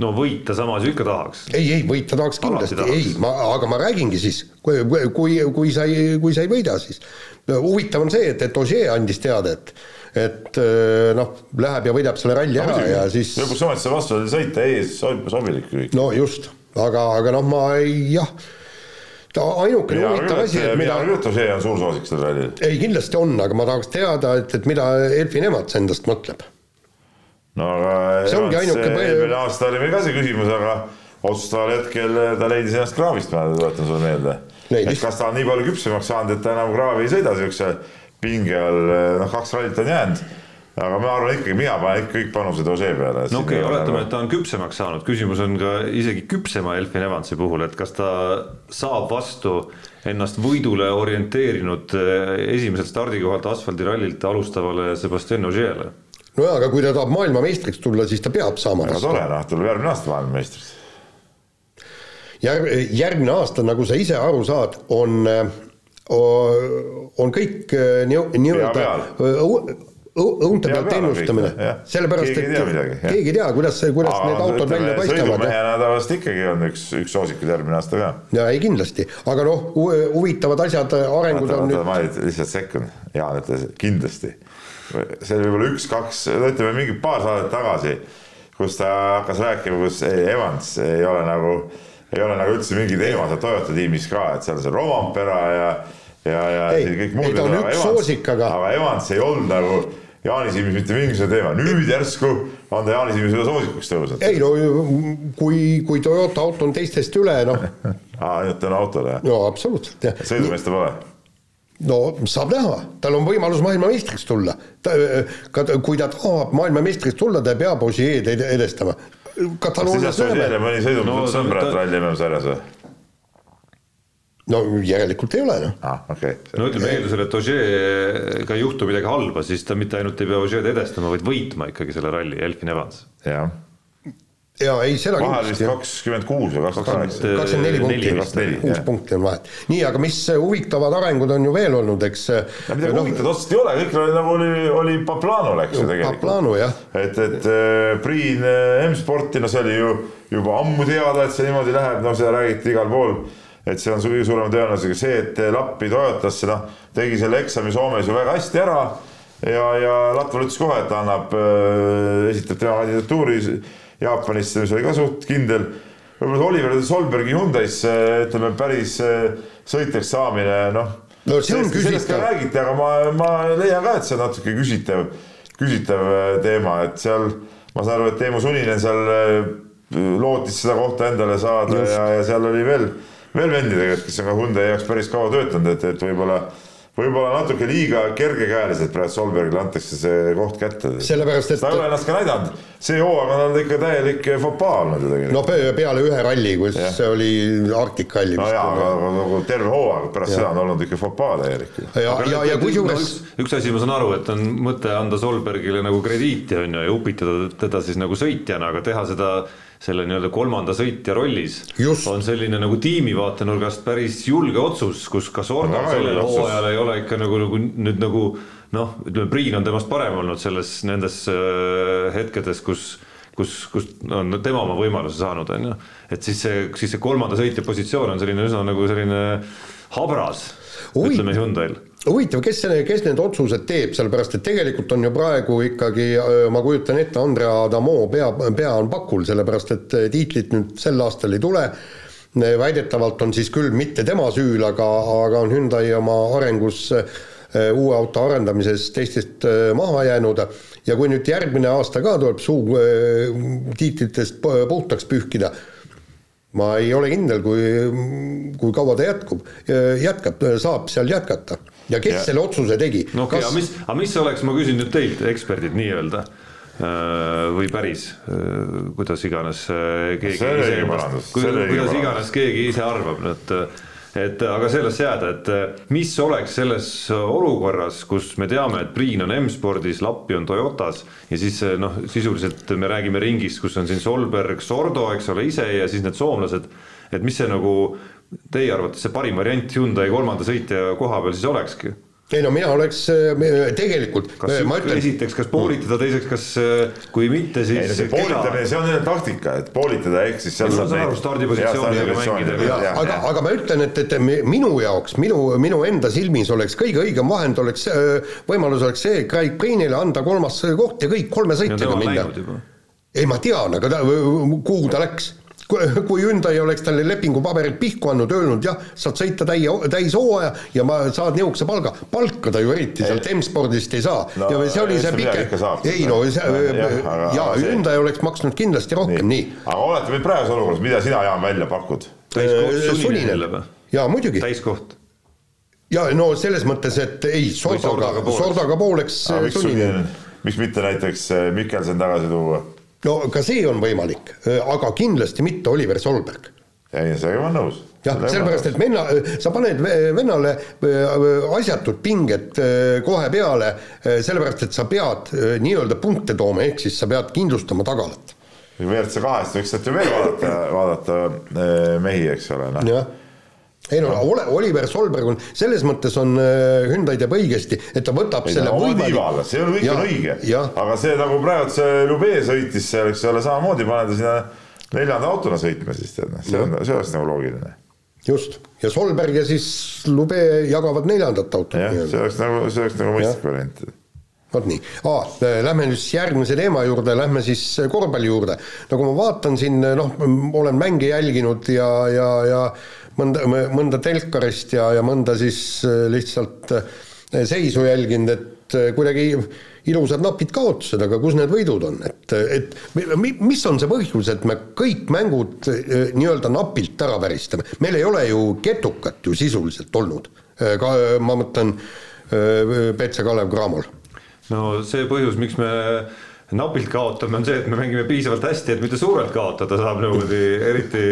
no võita samas ju ikka tahaks. ei, ei võita tahaks kindlasti, ei, ma, aga ma räägingi siis, kui, kui, kui sa ei, kui sa ei võida, siis. Huvitav on see, et, et Ožee andis teada, et et noh, läheb ja võidab selle ralli ära ja siis lõpuks ometi sa vastu oli sõita ees, sobilik no just, aga, aga noh, ma ei, jah, ta ainukene huvitav asi, et mida et Ožee on suur soosik sellel rallil. ei, kindlasti on, aga ma tahaks teada, et, et mida Elfin Emats endast mõtleb. no aga See ongi ainuke põhi- eelmine aasta oli meil ka see küsimus, aga otsustaval hetkel ta leidis ennast kraavist, ma tuletan sulle meelde. Et kas ta on nii palju küpsemaks saanud, et ta enam kraavi ei sõida siukse pinge all, noh, kaks rallit on jäänud. Aga ma arvan ikkagi, mina panen ikka kõik panused Ožee peale. no okei okay,, oletame, et ta on küpsemaks saanud, küsimus on ka isegi küpsema Elfin Evansi puhul, et kas ta saab vastu ennast võidule orienteerinud eh, esimeselt stardikohalt asfaldirallilt alustavale Sebastian Ožeele. no jaa, aga kui ta tahab maailmameistriks tulla, siis ta peab saama vastu. tore, noh, tuleb järgmine aasta maailmameistriks. järg-, järgmine aasta, nagu sa ise aru saad, on, on kõik nii- nii-öelda õu- õu- õunte Pea pealt ennustamine sellepärast, ei et keegi ei tea, kuidas, kuidas need autod välja paistavad. sõidumehena ta vast ikkagi on üks, üks soosikuid järgmine aasta ka ja ei kindlasti, aga noh, huvitavad asjad, arengud oota, on oota, nüüd, ma lihtsalt sekkun, Jaan ütles kindlasti. see oli võib-olla üks-kaks, no ütleme mingi paar saadet tagasi, kus ta hakkas rääkima, kus ei, Evans ei ole nagu, ei ole nagu üldse mingi teema seal Toyota tiimis ka, et seal on see Rovampera ja, ja, ja Ei, kõik ei, muud. ta on üks soosik, aga- aga Evans ei olnud nagu Jaani silmis mitte mingisugune teema, nüüd järsku on ta Jaani silmis üle soosikuks tõusnud. ei no kui, kui Toyota auto on teistest üle, noh, [LAUGHS] aa, ainult tänu autole, jah? no absoluutselt jah. sõidumeest ta pole no saab näha, tal on võimalus maailmameistriks tulla. ta, ka ta- kui ta tahab maailmameistriks tulla, ta peab Osieed ed- edestama. Ožeele näeme, mõni sõidub No ta- sõbrad ta- ralli MM-sarjas või? No järelikult ei ole noh. aa, okei. no ütleme eeldusel, et Ožeega ei juhtu midagi halba, siis ta mitte ainult ei pea Ožeed edestama, vaid võitma ikkagi selle ralli, Elfin Evans. jah, ja ei, seda vahel vist kakskümmend kuus või kakskümmend kaheksa. kakskümmend neli punkti kuus punkti on vahet. nii, aga mis huvitavad arengud on ju veel olnud, eks. no midagi huvitavat otseselt ei ole, kõik oli nagu oli, oli Paplanol, eks ju tegelikult. Paplanu jah, et, et äh, Priin äh, M-sporti, no see oli ju juba ammu teada, et see niimoodi läheb, no seda räägiti igal pool. Et see on kõige suurema tõenäosusega see, et Lappi Toyotasse noh, tegi selle eksami Soomes ju väga hästi ära ja, ja Latval ütles kohe, et ta annab, esitab tema kandidatuuri Jaapanisse, mis oli ka suht kindel. võib-olla Oliver Solbergi Hyundai's ütleme päris äh, sõitjaks saamine, noh. No see on sellest ka küsitav. räägiti, aga ma, ma leian ka, et see on natuke küsitav küsitav äh, teema, et seal ma saan aru, et Teemu Suninen seal äh, lootis seda kohta endale saada Just. ja, ja seal oli veel, veel vendi tegelikult, kes on ka Hyundai jaoks päris kaua töötanud, et, et võib-olla võib-olla natuke liiga kergekäeliselt praegu Solbergile antakse see koht kätte. sellepärast, et ta ei ole ennast ka näidanud, see hooaeg on tal ikka täielik fopaa olnud ju tegelikult. no peale ühe ralli, kus ja. see oli Arctic ralli. no jaa, aga nagu terve hooaeg pärast ja. seda on olnud ikka fopaa täielik. ja, ja, ja, ja kusjuures no, üks, üks asi ma saan aru, et on mõte anda Solbergile nagu krediiti on ju ja upitada teda siis nagu sõitjana, aga teha seda selle nii-öelda kolmanda sõitja rollis Just. on selline nagu tiimi vaatenurgast päris julge otsus, kus ka Sordo no, sellel hooajal ei ole ikka nagu, nagu nüüd nagu noh, ütleme Priin on temast parem olnud selles, nendes äh, hetkedes, kus kus, kus on tema oma võimaluse saanud, on ju. et siis see, siis see kolmanda sõitja positsioon on selline üsna nagu selline habras, ütleme Hyundai'l huvitav, kes kes need otsused teeb, sellepärast et tegelikult on ju praegu ikkagi, ma kujutan ette, Andrea Adamo pea, pea on pakul, sellepärast et tiitlit nüüd sel aastal ei tule, väidetavalt on siis küll mitte tema süül, aga, aga on Hyundai oma arengus uue auto arendamises teistest maha jäänud. Ja kui nüüd järgmine aasta ka tuleb suu tiitlitest puhtaks pühkida, ma ei ole kindel, kui, kui kaua ta jätkub, jätkab, saab seal jätkata ja kes ja. selle otsuse tegi? no okei okay, Kas..., aga mis, aga mis oleks, ma küsin nüüd teilt, eksperdid nii-öelda äh, või päris, äh, kuidas iganes äh, keegi iseendast, kuidas iganes keegi ise arvab, et et aga sellesse jääda, et mis oleks selles olukorras, kus me teame, et Priin on M-spordis, Lappi on Toyotas ja siis noh, sisuliselt me räägime ringist, kus on siin Solberg, Sordo, eks ole, ise ja siis need soomlased, et mis see nagu teie arvates see parim variant Hyundai kolmanda sõitja koha peal siis olekski? ei no mina oleks äh, tegelikult kas ma ütlen, esiteks, kas poolitada, teiseks, kas äh, kui mitte, siis ei, no see poolitamine, see on jälle taktika, et poolitada, ehk siis seal saab neid stardipositsioonidega mängida. aga, aga ma ütlen, et, et minu jaoks, minu, minu enda silmis oleks kõige õigem vahend oleks, äh, võimalus oleks see, Craig Greenile anda kolmas koht ja kõik kolme sõitjaga minna. ei, ma tean, aga ta, kuhu ta läks kui Hyundai oleks talle lepingupaberid pihku andnud, öelnud jah, saad sõita täie, täishooaja ja ma saad nihukese palga, palka ta ju eriti ei. sealt M-spordist ei saa no,. ja see oli see pikem, ei no see, ja, ja Hyundai oleks maksnud kindlasti rohkem, nii, nii.. aga oletame praeguses olukorras, mida sina, Jaan, välja pakud? täiskoht jaa, muidugi. täiskoht ja no selles mõttes, et ei, Sordoga, Sordoga pooleks sunnine. miks mitte näiteks eh, Mikkelson tagasi tuua? No ka see on võimalik, aga kindlasti mitte Oliver Solberg. ei, sellega ma olen nõus. jah, sellepärast, et venna, sa paned vennale asjatud pinged kohe peale, sellepärast et sa pead nii-öelda punkte tooma, ehk siis sa pead kindlustama tagalat. WRC kahest võiks sealt ju veel vaadata, vaadata mehi, eks ole, noh ei no ole, Oliver Solberg on, selles mõttes on äh, Hyundai teeb õigesti, et ta võtab ei, selle no, võimalik... see on, kõik on õige, aga see nagu praegu see Lube sõitis seal, eks ole, samamoodi pane ta sinna neljanda autona sõitma siis tead, noh, see on, see oleks nagu loogiline. just, ja Solberg ja siis Lube jagavad neljandat autot. jah, see oleks nagu, see oleks nagu mõistlik variant. Vot nii. Ah,, lähme nüüd siis järgmise teema juurde, lähme siis korvpalli juurde. nagu ma vaatan siin, noh, olen mänge jälginud ja, ja, ja mõnda, mõnda telkarist ja, ja mõnda siis äh, lihtsalt äh, seisu jälginud, et äh, kuidagi ilusad napid kaotused, aga kus need võidud on, et, et mis on see põhjus, et me kõik mängud nii-öelda napilt ära väristame, meil ei ole ju ketukat ju sisuliselt olnud, ka ma mõtlen Petse Kalev Cramol. no see põhjus, miks me napilt kaotame, on see, et me mängime piisavalt hästi, et mitte suurelt kaotada saab niimoodi eriti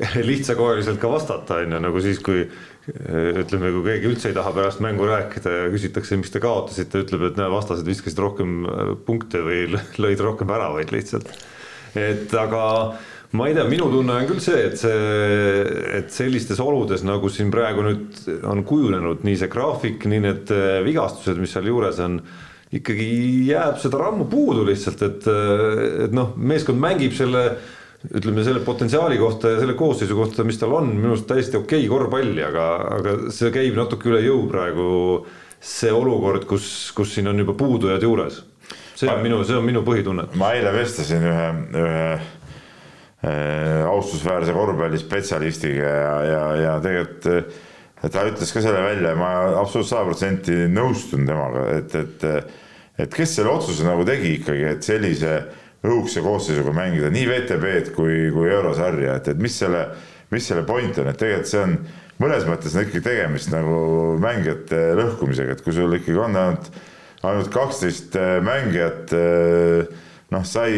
[LAUGHS] lihtsakoeliselt ka vastata, on ju, nagu siis, kui ütleme, kui keegi üldse ei taha pärast mängu rääkida ja küsitakse, miks te kaotasite, ütleb, et näe, vastased viskasid rohkem äh, punkte või lõid rohkem väravaid lihtsalt. et aga ma ei tea, minu tunne on küll see, et see, et sellistes oludes, nagu siin praegu nüüd on kujunenud, nii see graafik, nii need äh, vigastused, mis seal juures on, ikkagi jääb seda rammu puudu lihtsalt, et, et noh, meeskond mängib selle ütleme selle potentsiaali kohta ja selle koosseisu kohta, mis tal on, minu arust täiesti okei okay korvpalli, aga, aga see käib natuke üle jõu praegu. see olukord, kus, kus siin on juba puudujad juures. see on minu, see on minu põhitunne. ma eile vestlesin ühe, ühe äh, austusväärse korvpallispetsialistiga ja, ja, ja tegelikult äh, ta ütles ka selle välja, ma absoluutselt sada protsenti nõustun temaga, et, et et kes selle otsuse nagu tegi ikkagi, et sellise õhukese koosseisuga mängida nii VTB-d kui, kui eurosarja, et, et mis selle, mis selle point on, et tegelikult see on mõnes mõttes on ikkagi tegemist nagu mängijate lõhkumisega, et kui sul ikkagi on ainult, ainult kaksteist äh, mängijat, äh, noh, sai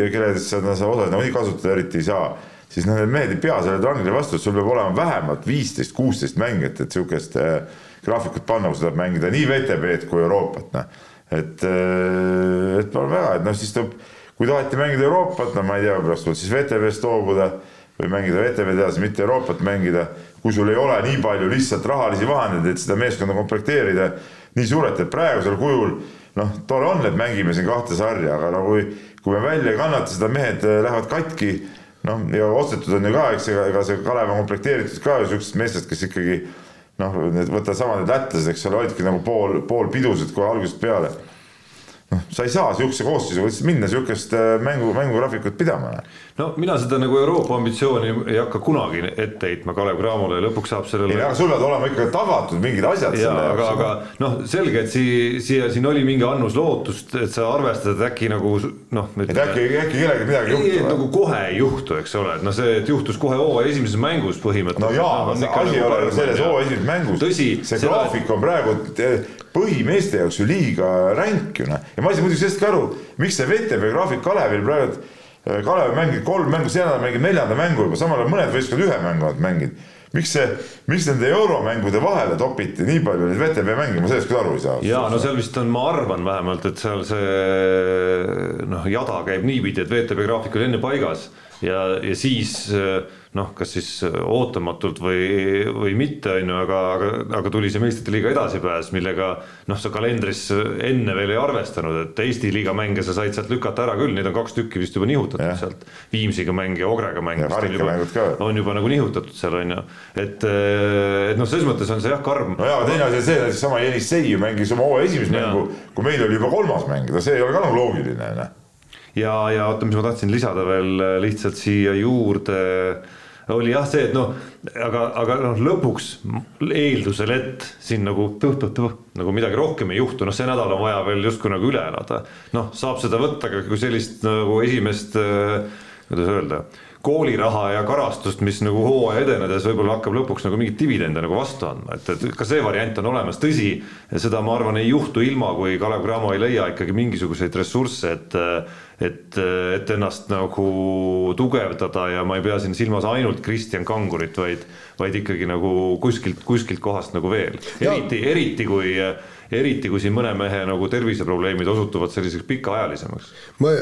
ja kelledest sa, sa osasid nagunii kasutada eriti ei saa, siis noh, need mehed ei pea sellele trangile vastu, sul peab olema vähemalt viisteist, kuusteist mängijat, et sihukest äh, graafikut panna, kus saab mängida nii VTB-d kui Euroopat, noh. et, et palun väga, et noh, siis tuleb, kui taheti mängida Euroopat, no ma ei tea, pärast tuleb siis VTB-st loobuda või mängida VTV-d edasi, mitte Euroopat mängida, kui sul ei ole nii palju lihtsalt rahalisi vahendeid, et seda meeskonda komplekteerida nii suurelt, et praegusel kujul noh, tore on, et mängime siin kahte sarja, aga no kui, kui me välja ei kannata seda, mehed äh, lähevad katki, noh, ja ostetud on ju ka, eks, ega, see Kalev on komplekteeritud ka ju sihukesest meestest, kes ikkagi noh, need võta sama need lätlased, eks ole, olidki nagu pool, pool pidused kohe algusest peale noh, sa ei saa sihukese koosseisuga lihtsalt minna sihukest äh, mängu, mängugraafikut pidama. no mina seda nagu Euroopa ambitsiooni ei hakka kunagi ette heitma Kalev Cramole ja lõpuks saab sellele. ei, aga sul peavad olema ikka tagatud mingid asjad. jaa, aga, aga noh, selge, et siia, siia siin oli mingi annus lootust, et sa arvestad, et äkki nagu noh. et äkki, äkki kellelgi midagi ei juhtu. nagu kohe ei juhtu, eks ole, et noh, see, et juhtus kohe hooaja esimeses mängus põhimõtteliselt. no jaa, aga see asi ei ole ju selles hooaja esimeses mängus. see graafik on praegu põhimeeste jaoks ju liiga ränk ju noh, ja ma ei saa muidugi sellest ka aru, miks see VTB graafik Kalevil praegu, äh, Kalev mängib kolm mängu, see nädal mängib neljanda mängu juba, samal ajal mõned võistkonnad ühe mängu oled mänginud. miks see, miks nende euromängude vahele topiti nii palju neid VTB mänge, ma sellest küll aru ei saa. ja no seal vist on, ma arvan vähemalt, et seal see noh, jada käib niipidi, et VTB graafik oli enne paigas ja, ja siis äh, noh, kas siis ootamatult või, või mitte, on ju, aga, aga, aga tuli see meistrite liiga edasipääs, millega noh, sa kalendris enne veel ei arvestanud, et Eesti liiga mänge sa said sealt lükata ära küll, neid on kaks tükki vist juba nihutatud ja. sealt. Viimsiga mäng ja Ogrega mäng. on juba nagu nihutatud seal on ju, et, et noh, selles mõttes on see jah karm. no jaa, aga teine asi on see, näiteks sama Jenissei ju mängis oma hooaja esimest mängu, kui meil oli juba kolmas mäng, no see ei ole ka nagu loogiline, noh ja, ja oota, mis ma tahtsin lisada veel lihtsalt siia juurde oli jah see, et noh, aga, aga noh, lõpuks eeldusel, et siin nagu tõh-tõh-tõh nagu midagi rohkem ei juhtu, noh, see nädal on vaja veel justkui nagu üle elada. noh, saab seda võtta ka kui sellist nagu esimest, kuidas öelda kooliraha ja karastust, mis nagu hooaja edenedes võib-olla hakkab lõpuks nagu mingit dividende nagu vastu andma, et, et ka see variant on olemas, tõsi, seda ma arvan, ei juhtu ilma, kui Kalev Cramo ei leia ikkagi mingisuguseid ressursse, et et, et ennast nagu tugevdada ja ma ei pea siin silmas ainult Kristjan Kangurit, vaid, vaid ikkagi nagu kuskilt, kuskilt kohast nagu veel, eriti, eriti kui eriti kui siin mõne mehe nagu terviseprobleemid osutuvad selliseks pikaajalisemaks.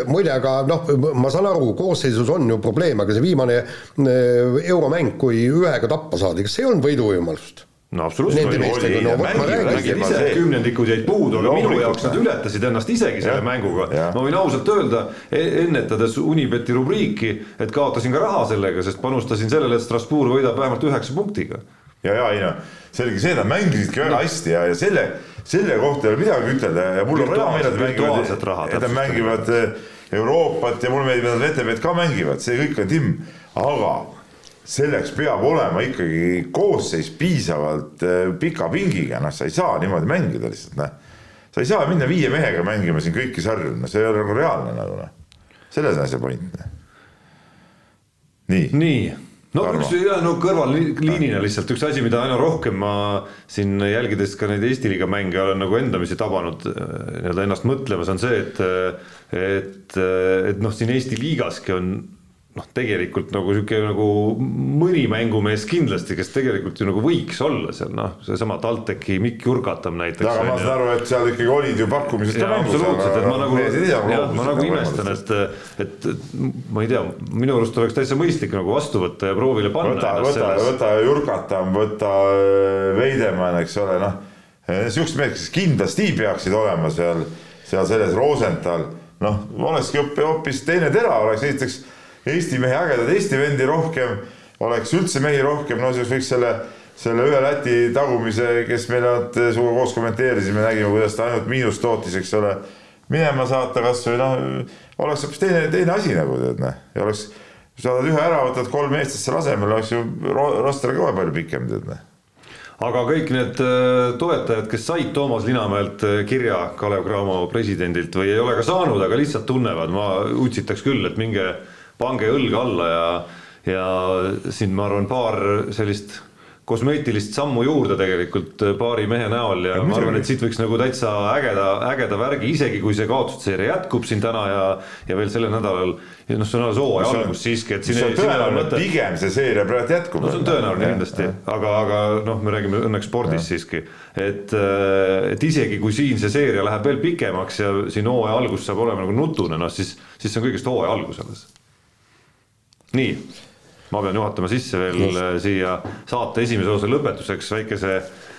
muide, aga noh, ma saan aru, koosseisus on ju probleem, aga see viimane äh, euromäng, kui ühega tappa saadi, kas see ei olnud võiduvõimalust? no absoluutselt. Nende meestega, no ma räägin. ise kümnendikud jäid puudu, aga minu jaoks nad ületasid ennast isegi selle mänguga. ma võin ausalt öelda, e-, ennetades Unibeti rubriiki, et kaotasin ka raha sellega, sest panustasin sellele, et Strasbourg võidab vähemalt üheksa punktiga. ja, ja ei noh, selge see, nad mängisidki väga hästi ja, ja selle selle kohta ei ole midagi ütelda ja mul on hea meel, et mängivad, et nad mängivad eh, Euroopat ja mulle meeldib, et nad VTV-d ka mängivad, see kõik on timm, aga selleks peab olema ikkagi koosseis piisavalt eh, pika pingiga, noh, sa ei saa niimoodi mängida lihtsalt, noh. sa ei saa minna viie mehega mängima siin kõiki sarju, no see ei ole nagu reaalne nagu noh. selles on asja point. Noh. nii. nii no Arvo. üks jah, no kõrvalliinina lihtsalt üks asi, mida aina rohkem ma siin jälgides ka neid Eesti liiga mänge olen nagu endamisi tabanud äh, nii-öelda ennast mõtlemas, on see, et et, et noh, siin Eesti liigaski on noh, tegelikult nagu sihuke nagu mõni mängumees kindlasti, kes tegelikult ju nagu võiks olla seal noh, seesama TalTechi Mikk Jurgatam näiteks. aga ma saan aru, et seal ikkagi olid ju pakkumised absoluutselt, et ma nagu, jah, ma nagu imestan, et, et, et ma ei tea, minu arust oleks täitsa mõistlik nagu vastu võtta ja proovile panna. võta, võta, võta Jurgatam, võta äh, Veidemann, eks ole, noh. sihukesed mehed, kes kindlasti peaksid olema seal, seal selles Rosenthal, noh, olekski hoopis teine tera, oleks esiteks Eesti mehi ägedaid Eesti vendi rohkem, oleks üldse mehi rohkem, no siis võiks selle, selle ühe Läti tagumise, kes me nad sinuga koos kommenteerisime, nägime, kuidas ta ainult miinust tootis, eks ole, minema saata kasvõi noh, oleks hoopis teine, teine asi nagu tead noh, ja oleks, saadad ühe ära, võtad kolm eestlast selle asemele, oleks ju roster kohe palju pikem tead noh. Aga kõik need äh, toetajad, kes said Toomas Linamäelt äh, kirja Kalev Cramo presidendilt või ei ole ka saanud, aga lihtsalt tunnevad, ma utsitaks küll, et minge pange õlg alla ja, ja siin ma arvan, paar sellist kosmeetilist sammu juurde tegelikult paari mehe näol ja, ja ma arvan, et siit võiks nagu täitsa ägeda, ägeda värgi, isegi kui see kaotusseeria jätkub siin täna ja, ja veel sellel nädalal. ja noh, see on alles hooaja algus siiski, et siin ei, ole mõtet. pigem see seeria praegu jätkub. no see on tõenäoline kindlasti, aga, aga noh, me räägime õnneks spordist siiski. et, et isegi kui siin see seeria läheb veel pikemaks ja siin hooaja algus saab olema nagu nutune, noh siis, siis see on kõigest hooaja algus alles. Nii ma pean juhatama sisse veel Just. Äh, siia saate esimese osa lõpetuseks väikese,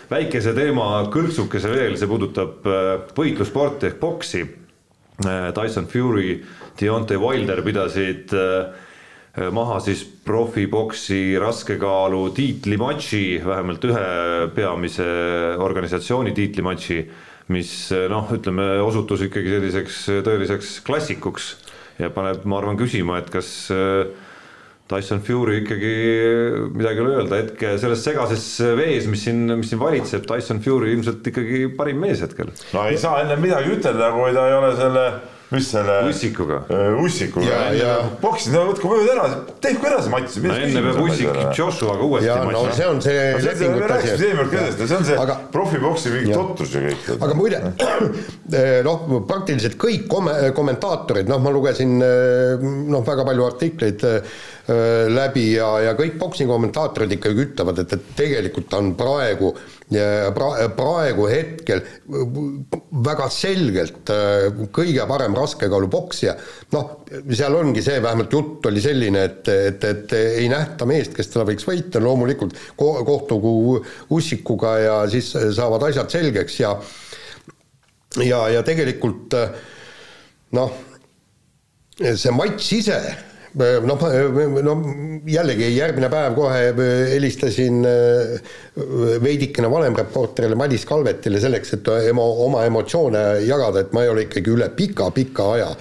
väikese teema kõrtsukese veel, see puudutab äh, võitlussporti ehk boksi. Äh, Tyson Fury, Deontay Wilder pidasid maha siis profiboksi raskekaalu tiitlimatši, vähemalt ühe peamise organisatsiooni tiitlimatši, mis noh, ütleme osutus ikkagi selliseks tõeliseks klassikuks ja paneb, ma arvan, küsima, et kas äh, Tyson Fury ikkagi midagi ei ole öelda, hetke selles segases vees, mis siin, mis siin valitseb, Tyson Fury ilmselt ikkagi parim mees hetkel. no ei saa enne midagi ütelda, kui ta ei ole selle mis selle Ussikuga uh,, Ussikuga ja, ja boksid, no võtku võivad edasi, tehku edasi matši. no enne peab Ussik Joshuaga uuesti ja, matši. no see on see lepingute asi. see on see aga, profiboksi mingi totrus ju kõik. aga muide, [CLEARS THROAT] noh, praktiliselt kõik kom-, kommentaatorid, noh, ma lugesin noh, väga palju artikleid läbi ja, ja kõik boksi kommentaatorid ikkagi ütlevad, et, et tegelikult on praegu pra-, praegu hetkel väga selgelt kõige parem raskekaalupoksija, noh, seal ongi see, vähemalt jutt oli selline, et, et, et ei nähta meest, kes teda võiks võita, loomulikult ko-, kohtugu Ussikuga ja siis saavad asjad selgeks ja ja, ja tegelikult noh, see matš ise noh, no jällegi järgmine päev kohe helistasin äh, veidikene vanem reporterile Madis Kalvetile selleks, et emo, oma emotsioone jagada, et ma ei ole ikkagi üle pika-pika aja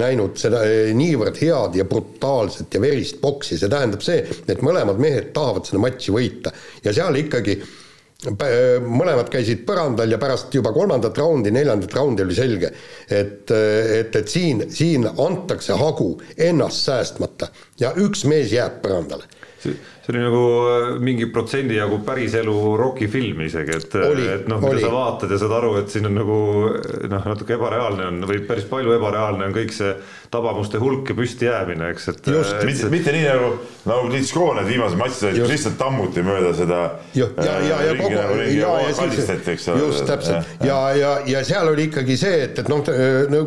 näinud seda niivõrd head ja brutaalset ja verist boksi, see tähendab see, et mõlemad mehed tahavad seda matši võita. Ja seal ikkagi mõlemad käisid põrandal ja pärast juba kolmandat raundi, neljandat raundi oli selge, et, et, et siin, siin antakse hagu ennast säästmata ja üks mees jääb põrandale see oli nagu äh, mingi protsendi jagu päriselu rokifilm isegi, et, et noh, mida sa vaatad ja saad aru, et siin on nagu noh, natuke ebareaalne on või päris palju ebareaalne on kõik see tabamuste hulk ja püstijäämine, eks, et. just, mitte, mitte nii nagu, nagu Klitschko need viimased matšid olid, kus lihtsalt tammuti mööda seda. ja, ja, ja, ja kogu, nagu ja, ja siis, just täpselt. Ja, ja, ja seal oli ikkagi see, et, et noh, no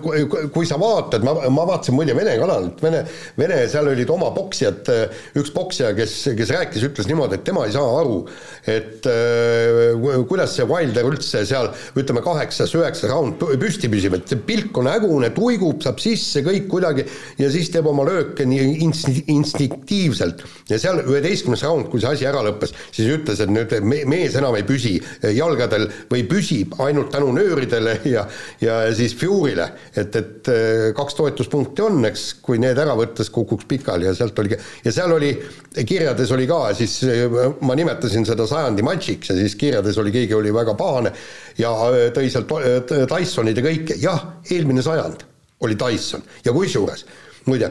kui sa vaatad, ma, ma vaatasin muide Vene kanalit, Vene, Vene, seal olid oma poksijad, üks poksija, kes, kes rääkis, ütles niimoodi, et tema ei saa aru, et äh, kuidas see Wilder üldse seal ütleme, kaheksas-üheksas raund püsti püsib, et pilk on hägune, tuigub, saab sisse kõik kuidagi ja siis teeb oma lööke nii inst-, instinktiivselt. ja seal üheteistkümnes raund, kui see asi ära lõppes, siis ütles, et nüüd mees enam ei püsi jalgadel või püsib ainult tänu nööridele ja, ja siis Fury'le, et, et äh, kaks toetuspunkti on, eks, kui need ära võttes kukuks pikali ja sealt oligi, ja seal oli, kirjades oli ka siis, äh, ma nimetasin seda sajandi matšiks ja siis kirjades oli, keegi oli väga pahane ja äh, tõi sealt Tysonid ja kõike, jah, eelmine sajand oli Tyson ja kusjuures muide,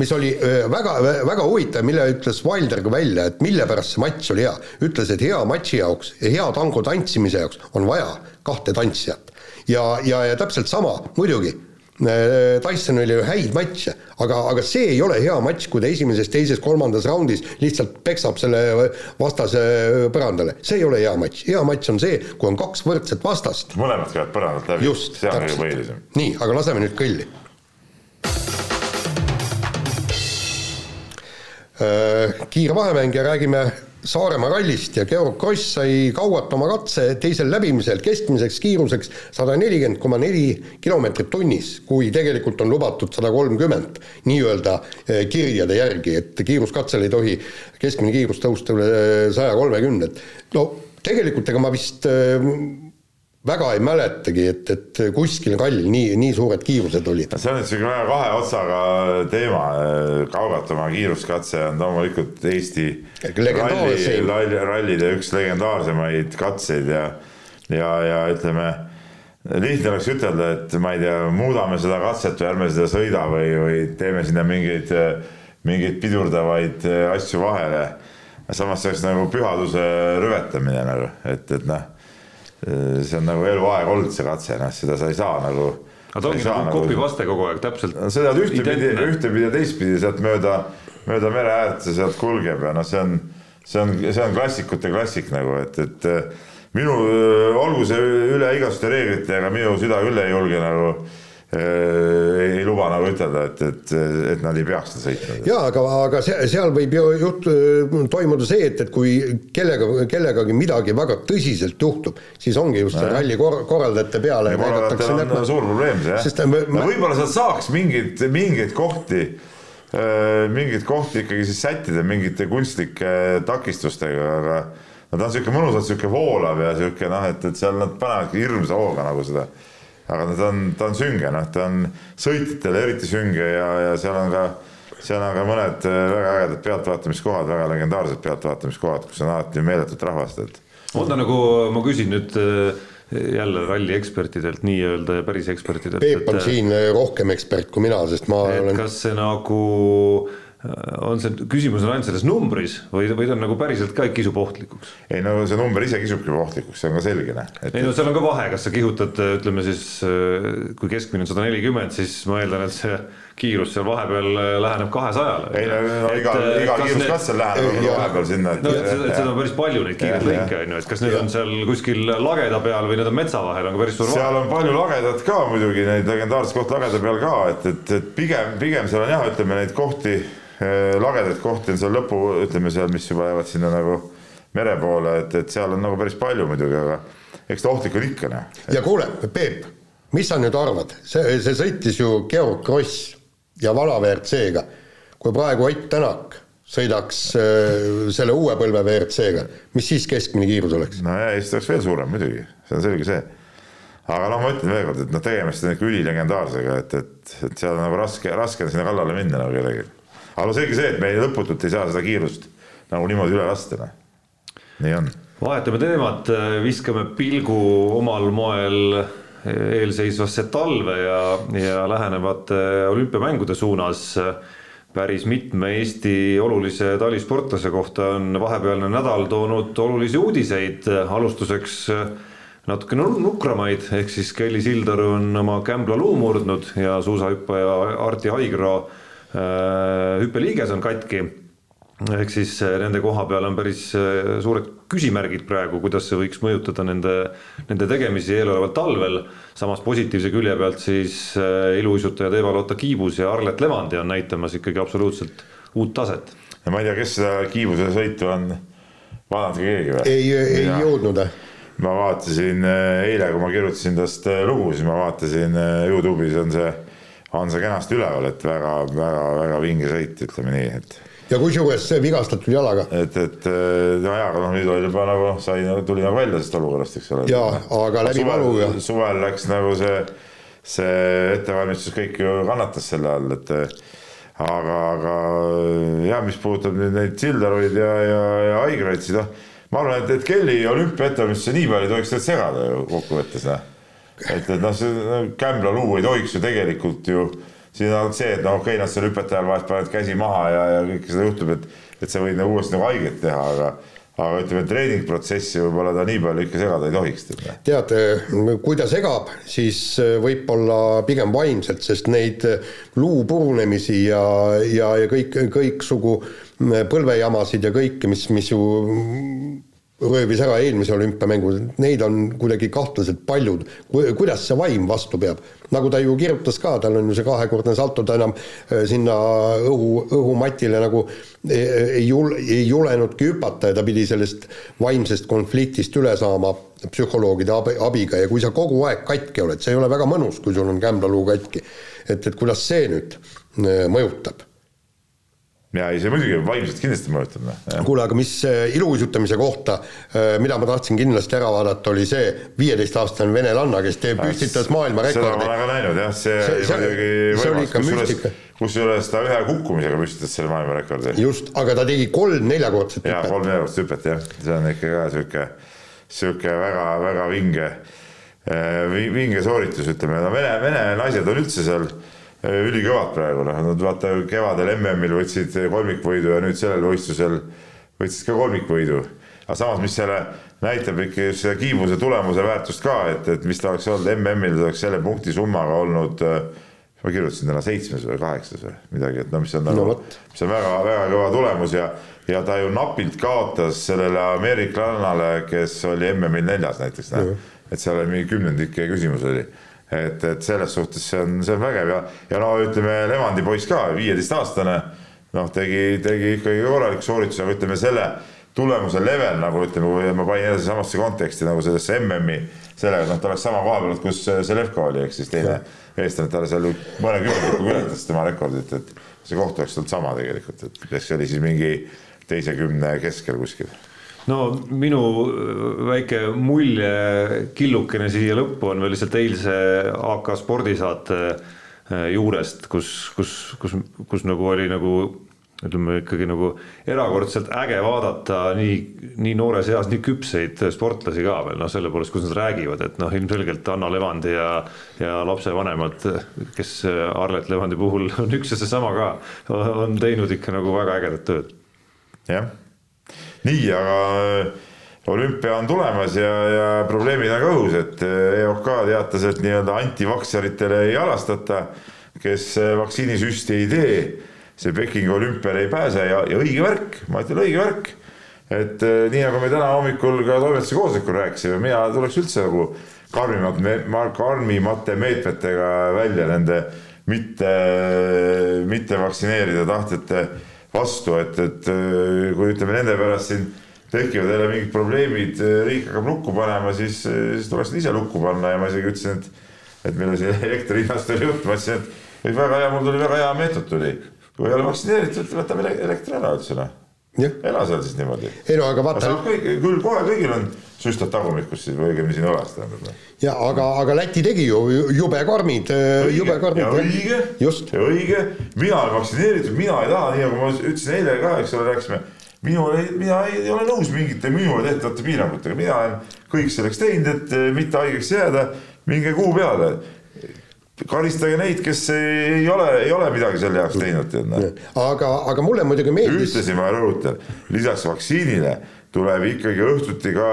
mis oli väga, väga huvitav, mille ütles Wilder ka välja, et mille pärast see matš oli hea. ütles, et hea matši jaoks ja hea tango tantsimise jaoks on vaja kahte tantsijat. ja, ja, ja täpselt sama, muidugi, Tysonil oli häid matše, aga, aga see ei ole hea matš, kui ta esimeses, teises, kolmandas raundis lihtsalt peksab selle vastase põrandale. see ei ole hea matš, hea matš on see, kui on kaks võrdset vastast. mõlemad käivad põrandalt läbi. just, täpselt. nii, aga laseme nüüd kõlli. kiire vahemäng ja räägime Saaremaa rallist ja Georg Kross sai kauat oma katse teisel läbimisel keskmiseks kiiruseks sada nelikümmend koma neli kilomeetrit tunnis, kui tegelikult on lubatud sada kolmkümmend nii-öelda eh, kirjade järgi, et kiiruskatsel ei tohi keskmine kiirus tõusta üle saja kolmekümne, et no tegelikult ega ma vist eh, väga ei mäletagi, et, et kuskil rallil nii, nii suured kiirused olid. see on niisugune väga kahe otsaga teema, Kaugatamaa kiiruskatse on loomulikult Eesti ralli, ralli, rallide üks legendaarsemaid katseid ja, ja, ja ütleme, lihtne oleks ütelda, et ma ei tea, muudame seda katset või ärme seda sõida või, või teeme sinna mingeid, mingeid pidurdavaid asju vahele. samas see oleks nagu pühaduse rüvetamine nagu, et, et noh see on nagu eluaeg olnud see katse, noh, seda sa ei saa nagu. aga ta ongi nagu copy-paste kogu aeg täpselt. no sõidad ühtepidi, ühtepidi ja teistpidi sealt mööda, mööda mere äärt ja sealt kulgeb ja noh, see on, see on, see on klassikute klassik nagu, et, et minu, olgu see üle igasuguste reeglite, aga minu süda küll ei julge nagu ei luba nagu ütelda, et, et, et nad ei peaks seda sõitma. jaa, aga, aga seal võib ju juht-, toimuda see, et, et kui kellega, kellegagi midagi väga tõsiselt juhtub, siis ongi just see ralli kor-, korraldajate peale. korraldajatel on näpma. suur probleem see jah. no võib-olla sealt saaks mingeid, mingeid kohti mingeid kohti ikkagi siis sättida mingite kunstlike takistustega, aga no ta on niisugune mõnusalt niisugune voolav ja niisugune noh, et, et seal nad panevadki hirmsa hooga nagu seda aga ta on, ta on sünge, noh, ta on sõitjatele eriti sünge ja, ja seal on ka, seal on ka mõned äh, väga ägedad pealtvaatamiskohad, väga legendaarsed pealtvaatamiskohad, kus on alati meeletut rahvast, et. on ta nagu, ma küsin nüüd äh, jälle ralli ekspertidelt nii-öelda ja päris ekspertidelt. Peep on et, siin rohkem ekspert kui mina, sest ma et olen. kas see nagu on see küsimus on ainult selles numbris või, või ta on nagu päriselt ka kisub ohtlikuks? ei no see number ise kisubki ohtlikuks, see on ka selge. Noh, et... ei no seal on ka vahe, kas sa kihutad, ütleme siis kui keskmine on sada nelikümmend, siis ma eeldan, et see kiirus seal vahepeal läheneb kahesajale. ei no, iga, iga kiiruskatsel läheneb vahepeal sinna. no et, et seda on päris palju neid kiireid lõike on ju, et kas need on seal kuskil lageda peal või need on metsa vahel, on ka päris suur vahe. seal on palju lagedat ka muidugi, neid legendaarseid kohti lageda peal ka, et, et, et pigem, pigem seal on jah, ütleme neid kohti Äh, lagedaid kohti on seal lõpu, ütleme seal, mis juba jäävad sinna nagu mere poole, et, et seal on nagu päris palju muidugi, aga eks ta ohtlik on ikka, noh. ja kuule, Peep, mis sa nüüd arvad, see, see sõitis ju Georg Kross ja vana WRC-ga. kui praegu Ott Tänak sõidaks äh, selle uue põlve WRC-ga, mis siis keskmine kiirus oleks? no ja siis oleks veel suurem muidugi, see on selge see. aga noh, ma ütlen veel kord, et noh, tegemist on ikka ülilegendaarsega, et, et, et seal on nagu raske, raske on sinna kallale minna nagu kellelgi aga no selge see, et me lõputult ei saa seda kiirust nagu niimoodi üle lasta, noh. nii on. vahetame teemat, viskame pilgu omal moel eelseisvasse talve ja, ja lähenevate olümpiamängude suunas. päris mitme Eesti olulise talisportlase kohta on vahepealne nädal toonud olulisi uudiseid, alustuseks natukene nukramaid, ehk siis Kelly Sildaru on oma kämbla luu murdnud ja suusahüppaja Arti Haigro Äh, hüppeliiges on katki. Ehk siis äh, nende koha peal on päris äh, suured küsimärgid praegu, kuidas see võiks mõjutada nende, nende tegemisi eeloleval talvel. samas positiivse külje pealt siis iluuisutajad Eva-Lotta Kiibus ja Arlet Levandi on näitamas ikkagi absoluutselt uut taset. ja ma ei tea, kes seda Kiibuse sõitu on vaadanud keegi või? ei, ei ja. jõudnud ma vaatasin eile, kui ma kirjutasin tast lugu, siis ma vaatasin Youtube'is on see on see kenasti üleval, et väga-väga-väga vinge sõit, ütleme nii, et. Ja kusjuures vigastatud jalaga. et, et no jaa, aga noh, nüüd oli juba nagu sai, tuli nagu välja sellest olukorrast, eks ole. jaa, aga läbi valu ja. suvel läks nagu see, see ettevalmistus kõik ju kannatas selle all, et aga, aga jah, mis puudutab nüüd neid Sildaruid ja, ja, ja Aigraid, siis noh, ma arvan, et, et Kelly olümpiaettevalmistusse nii palju ei tohiks tegelikult segada ju kokkuvõttes, noh et, et noh, see Kämbla luu ei tohiks ju tegelikult ju, siin on see, et noh, okei okay,, nad seal hüpete ajal vahest panevad käsi maha ja, ja kõike seda juhtub, et, et see võib nagu uuesti nagu haiget teha, aga aga ütleme, treeningprotsessi võib-olla ta nii palju ikka segada ei tohiks. tead, kui ta segab, siis võib-olla pigem vaimselt, sest neid luu purunemisi ja, ja, ja kõik, kõiksugu põlvejamasid ja kõike, mis, mis ju röövis ära eelmise olümpiamängu, neid on kuidagi kahtlaselt paljud. kuidas see vaim vastu peab? nagu ta ju kirjutas ka, tal on ju see kahekordne salto, ta enam äh, sinna õhu, õhumatile nagu ei jul-, ei julenudki hüpata ja ta pidi sellest vaimsest konfliktist üle saama psühholoogide abi, abiga ja kui sa kogu aeg katki oled, see ei ole väga mõnus, kui sul on kämblaluu katki. et, et kuidas see nüüd äh, mõjutab? Ja ei, see muidugi vaimselt kindlasti mõjutab. Noh, kuule, aga mis äh, iluuisutamise kohta, äh, mida ma tahtsin kindlasti ära vaadata, oli see viieteistaastane venelanna, kes teeb, püstitas maailmarekordi. seda ma olen ka näinud jah, see, see muidugi võimas, kusjuures, kusjuures ta ühe kukkumisega püstitas selle maailmarekordi. just, aga ta tegi kolm neljakordset hüpet. jaa, kolm neljakordset hüpet jah, see on ikka ka sihuke, sihuke väga-väga vinge, äh, vinge sooritus, ütleme, no vene, vene naised on üldse seal ülikõvad praegu, noh, nad vaata kevadel MM-il võtsid kolmikvõidu ja nüüd sellel võistlusel võtsid ka kolmikvõidu. aga samas, mis selle näitab ikka seda kiibuse tulemuse väärtust ka, et, et mis ta oleks olnud MM-il, ta oleks selle punkti summaga olnud ma kirjutasin täna seitsmes või kaheksas või midagi, et no mis on nagu no,, mis on väga-väga kõva tulemus ja, ja ta ju napilt kaotas sellele ameeriklannale, kes oli MM-il neljas näiteks, et seal oli mingi kümnendike küsimus oli et, et selles suhtes see on, see on vägev. Ja, ja no ütleme, Levandi poiss ka, viieteistaastane, noh, tegi, tegi ikkagi korraliku soorituse, aga ütleme selle tulemuse level nagu ütleme, kui ma panin jälle samasse konteksti nagu sellesse MM-i, sellega, noh, ta oleks sama koha peal, kus Selevko oli, ehk siis teine eestlane, ta seal mõne kümnendikuga ületas tema rekordit, et see koht oleks olnud sama tegelikult, et kes oli siis mingi teise kümne keskel kuskil no minu väike mulje killukene siia lõppu on veel lihtsalt eilse AK spordisaate äh, juurest, kus, kus, kus, kus nagu oli nagu ütleme ikkagi nagu erakordselt äge vaadata nii, nii noores eas nii küpseid sportlasi ka veel noh, selle poolest, kus nad räägivad, et noh, ilmselgelt Anna Levandi ja, ja lapsevanemad, kes Arlet Levandi puhul [LAUGHS] on üks ja seesama ka, on teinud ikka nagu väga ägedat tööd. jah nii, aga äh, olümpia on tulemas ja, ja probleemid on ka õhus, et äh, EOK teatas, et nii-öelda antivaktsiaritele ei halastata, kes äh, vaktsiinisüsti ei tee, see Pekingi olümpiale ei pääse ja, ja õige värk, ma ütlen õige värk. et nii nagu me täna hommikul ka toimetuse koosolekul rääkisime, mina tuleks üldse nagu karmimat, karmimate meetmetega välja nende mitte, mitte vaktsineerida tahtjate vastu, et, et äh, kui ütleme nende pärast siin tekivad jälle mingid probleemid, äh, riik hakkab lukku panema, siis, äh, siis tuleks ise lukku panna ja ma isegi ütlesin, et et meil oli siin [LAUGHS] elektri hinnast oli jutt, ma ütlesin, et väga hea, mul tuli väga hea meetod tuli. kui ei ole vaktsineeritud, võtame elektri ära üldse noh ela seal siis niimoodi. ei no aga vaata. küll kohe kõigil on süstad tagumikus siis või õigemini siin õlas tähendab. Ja aga, aga Läti tegi ju jube karmid, jube karmid. õige, ja õige, mina olen vaktsineeritud, mina ei taha, nii nagu ma ütlesin eile ka, eks ole, rääkisime minul ei, mina ei ole nõus mingite minule tehtavate piirangutega, mina olen kõik selleks teinud, et eh, mitte haigeks jääda, minge kuu peale karistage neid, kes ei ole, ei ole midagi selle jaoks teinud, tead noh. aga, aga mulle muidugi meeldis. ühtlasi ma rõhutan, lisaks vaktsiinile tuleb ikkagi õhtuti ka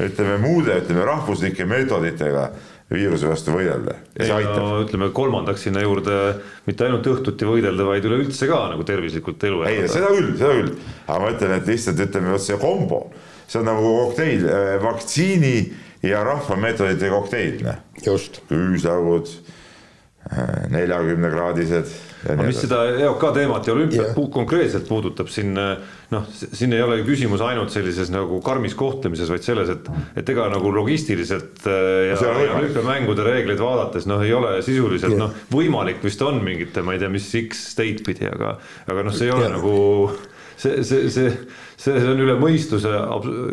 ütleme muude, ütleme rahvuslike meetoditega viiruse vastu võidelda. No, ütleme kolmandaks sinna juurde mitte ainult õhtuti võidelda, vaid üleüldse ka nagu tervislikult elu elada. ei, seda küll, seda küll, aga ma ütlen, et lihtsalt ütleme, vot see kombo, see on nagu kokteil, äh, vaktsiini ja rahvameetodite kokteil, noh. just. küüslaugud neljakümnekraadised. Aga mis seda EOK teemat ja olümpiat yeah. konkreetselt puudutab siin noh, siin ei ole küsimus ainult sellises nagu karmis kohtlemises, vaid selles, et, et ega nagu logistiliselt äh, ja, ja olümpiamängude reegleid vaadates noh, ei ole sisuliselt yeah. noh, võimalik vist on mingite, ma ei tea, mis X state pidi, aga, aga noh, see ei ole yeah. nagu see, see, see, see, see on üle mõistuse,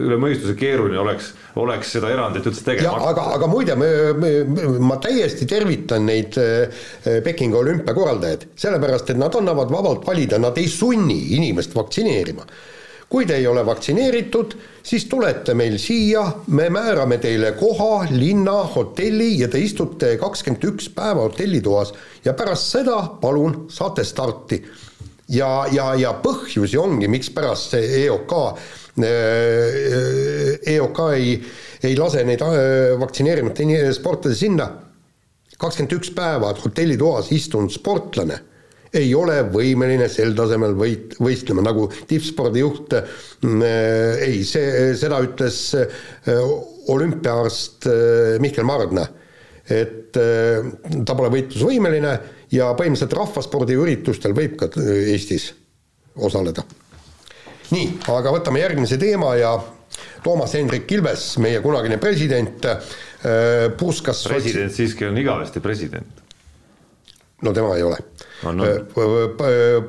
üle mõistuse keeruline oleks, oleks seda erandit üldse tegema. Aga, aga muide, ma täiesti tervitan neid äh, Pekingi olümpiakorraldajaid, sellepärast et nad annavad vabalt valida, nad ei sunni inimest vaktsineerima. Kui te ei ole vaktsineeritud, siis tulete meil siia, me määrame teile koha, linna, hotelli ja te istute kakskümmend üks päeva hotellitoas ja pärast seda palun saate starti ja, ja, ja põhjusi ongi, mikspärast see EOK, EOK äh, ei, ei lase neid äh, vaktsineerimata sportlasi sinna. kakskümmend üks päeva hotellitoas istunud sportlane ei ole võimeline sel tasemel võit-, võistlema, nagu tippspordijuht äh, ei, see, seda ütles äh, olümpiaarst äh, Mihkel Mardna, et äh, ta pole võitlusvõimeline ja põhimõtteliselt rahvaspordiüritustel võib ka Eestis osaleda. nii, aga võtame järgmise teema ja Toomas Hendrik Ilves, meie kunagine president, äh, puskas president siiski on igavesti president. no tema ei ole On, no.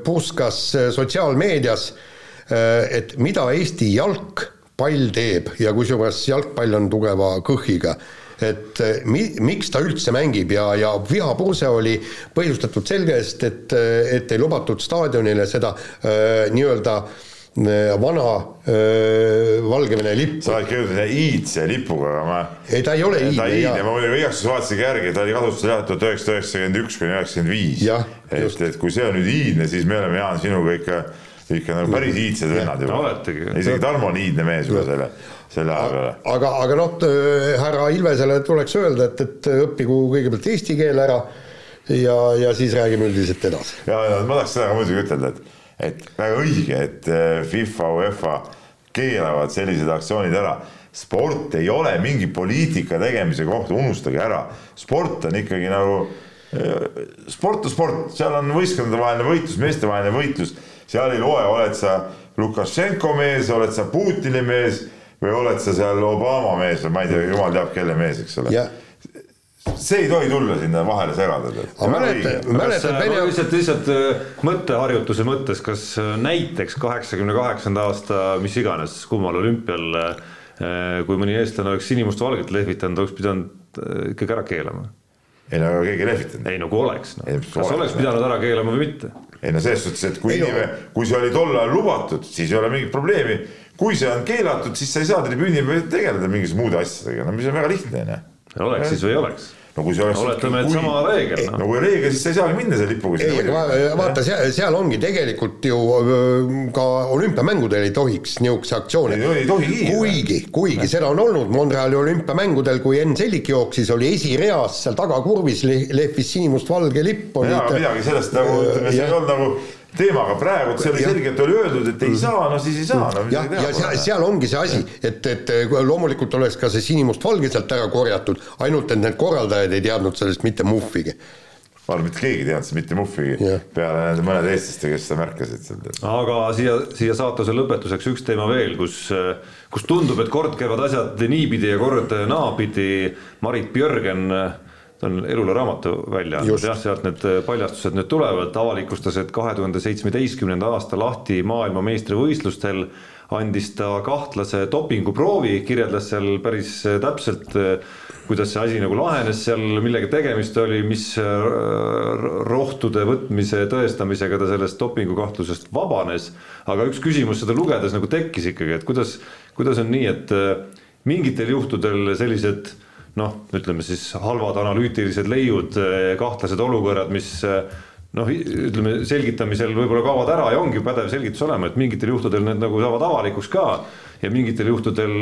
puskas sotsiaalmeedias, et mida Eesti jalgpall teeb ja kusjuures jalgpall on tugeva kõhiga et mi-, miks ta üldse mängib ja, ja vihapurse oli põhjustatud sellest, et, et ei lubatud staadionile seda äh, nii-öelda vana äh, Valgevene lippu. sa oled kirjutanud iidse lipuga, aga ma. ei, ta ei ole iidne. ta iidne, ma muidugi igaks juhuks vaatasin järgi, ta oli kasutusel jah tuhat üheksasada üheksakümmend üks kuni üheksakümmend viis. et, et kui see on nüüd iidne, siis me oleme Jaan sinuga ikka, ikka nagu päris iidsed vennad juba. isegi Tarmo on iidne mees juba selle selle aja peale. aga, aga noh, härra Ilvesele tuleks öelda, et, et õppigu kõigepealt eesti keel ära ja, ja siis räägime üldiselt edasi. ja, ja ma tahaks seda ka muidugi ütelda, et, et väga õige, et äh, FIFA, UEFA keelavad sellised aktsioonid ära sport ei ole mingi poliitika tegemise koht, unustage ära. sport on ikkagi nagu, äh, sport on sport, seal on võistkondadevaheline võitlus, meestevaheline võitlus, seal ei loe, oled sa Lukašenko mees, oled sa Putini mees või oled sa seal Obama mees või ma ei tea, jumal teab, kelle mees, eks ole. see ei tohi tulla sinna vahele segada. Vene. lihtsalt, lihtsalt äh, mõtteharjutuse mõttes, kas äh, näiteks kaheksakümne kaheksanda aasta, mis iganes, kummal olümpial, äh, kui mõni eestlane oleks sinimustvalget lehvitanud, oleks pidanud ikkagi ära keelama? ei no aga keegi ei lehvitanud. ei no kui oleks no., kas oleks pidanud ära keelama või mitte? Ei no selles suhtes, et kui inimene, kui see oli tol ajal lubatud, siis ei ole mingit probleemi kui see on keelatud, siis sa ei saa tribüüni peal tegeleda mingisuguse muude asjadega, no mis on väga lihtne onju. oleks siis või ei oleks? No kui see oleks. oletame, et sama reegel no.. no kui reegel, siis sa ei saagi minna selle lipuga. ei, aga vaata, seal, seal ongi tegelikult ju ka olümpiamängudel ei tohiks niisuguse aktsiooni. ei tohigi. kuigi, kuigi seda on olnud Montreali olümpiamängudel, kui Enn Sellik jooksis, oli esireas seal tagakurvis lehvis sinimustvalge lipp. jaa, midagi sellest nagu ütleme, see ei olnud nagu teemaga praegu, et see oli selgelt oli öeldud, et ei saa, no siis ei saa no,. ja, ja seal, seal ongi see asi, et, et loomulikult oleks ka see sinimustvalge sealt ära korjatud, ainult et need korraldajad ei teadnud sellest mitte muhvigi ma arvan, mitte keegi ei teadnud mitte muhvigi yeah. peale nende mõnede eestlaste, kes seda märkasid. aga siia, siia saatuse lõpetuseks üks teema veel, kus, kus tundub, et kord käivad asjad niipidi ja kord naapidi. Marit Björgen ta on Elula raamatu välja andnud, jah, sealt need äh, paljastused nüüd tulevad, avalikustas, et kahe tuhande seitsmeteistkümnenda aasta Lahti maailmameistrivõistlustel andis ta kahtlase dopinguproovi, kirjeldas seal päris äh, täpselt, äh, kuidas see asi nagu lahenes seal, millega tegemist oli, mis rohtude võtmise tõestamisega ta sellest dopingukahtlusest vabanes. aga üks küsimus seda lugedes nagu tekkis ikkagi, et kuidas, kuidas on nii, et mingitel juhtudel sellised noh, ütleme siis halvad analüütilised leiud, eh, kahtlased olukorrad, mis eh, noh, ütleme selgitamisel võib-olla kaovad ära ja ongi pädev selgitus olema, et mingitel juhtudel need nagu saavad avalikuks ka ja mingitel juhtudel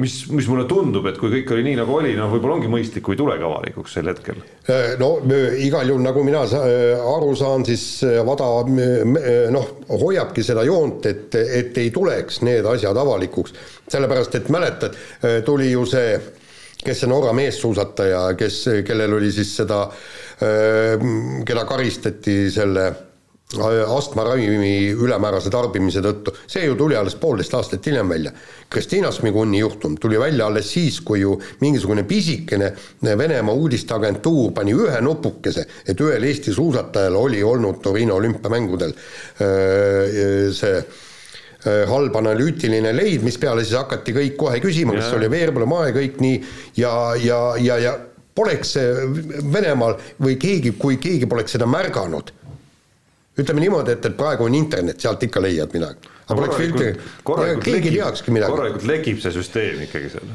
mis, mis mulle tundub, et kui kõik oli nii, nagu oli, noh, võib-olla ongi mõistlik, kui ei tulegi avalikuks sel hetkel. Eh, no igal juhul, nagu mina aru saan, siis Vada noh, hoiabki seda joont, et, et ei tuleks need asjad avalikuks, sellepärast et mäletad, tuli ju see kes see Norra meessuusataja, kes, kellel oli siis seda, keda karistati selle astmaravimi ülemäärase tarbimise tõttu, see ju tuli alles poolteist aastat hiljem välja. Kristina Smiguni juhtum tuli välja alles siis, kui ju mingisugune pisikene Venemaa uudisteagentuur pani ühe nupukese, et ühel Eesti suusatajal oli olnud Torino olümpiamängudel see halb analüütiline leid, mispeale siis hakati kõik kohe küsima, kas oli veerpõlemaa ja kõik nii ja, ja, ja, ja poleks Venemaal või keegi, kui keegi poleks seda märganud, ütleme niimoodi, et, et praegu on internet, sealt ikka leiad midagi. aga poleks filtri, keegi ei teakski midagi. korralikult lekib see süsteem ikkagi seal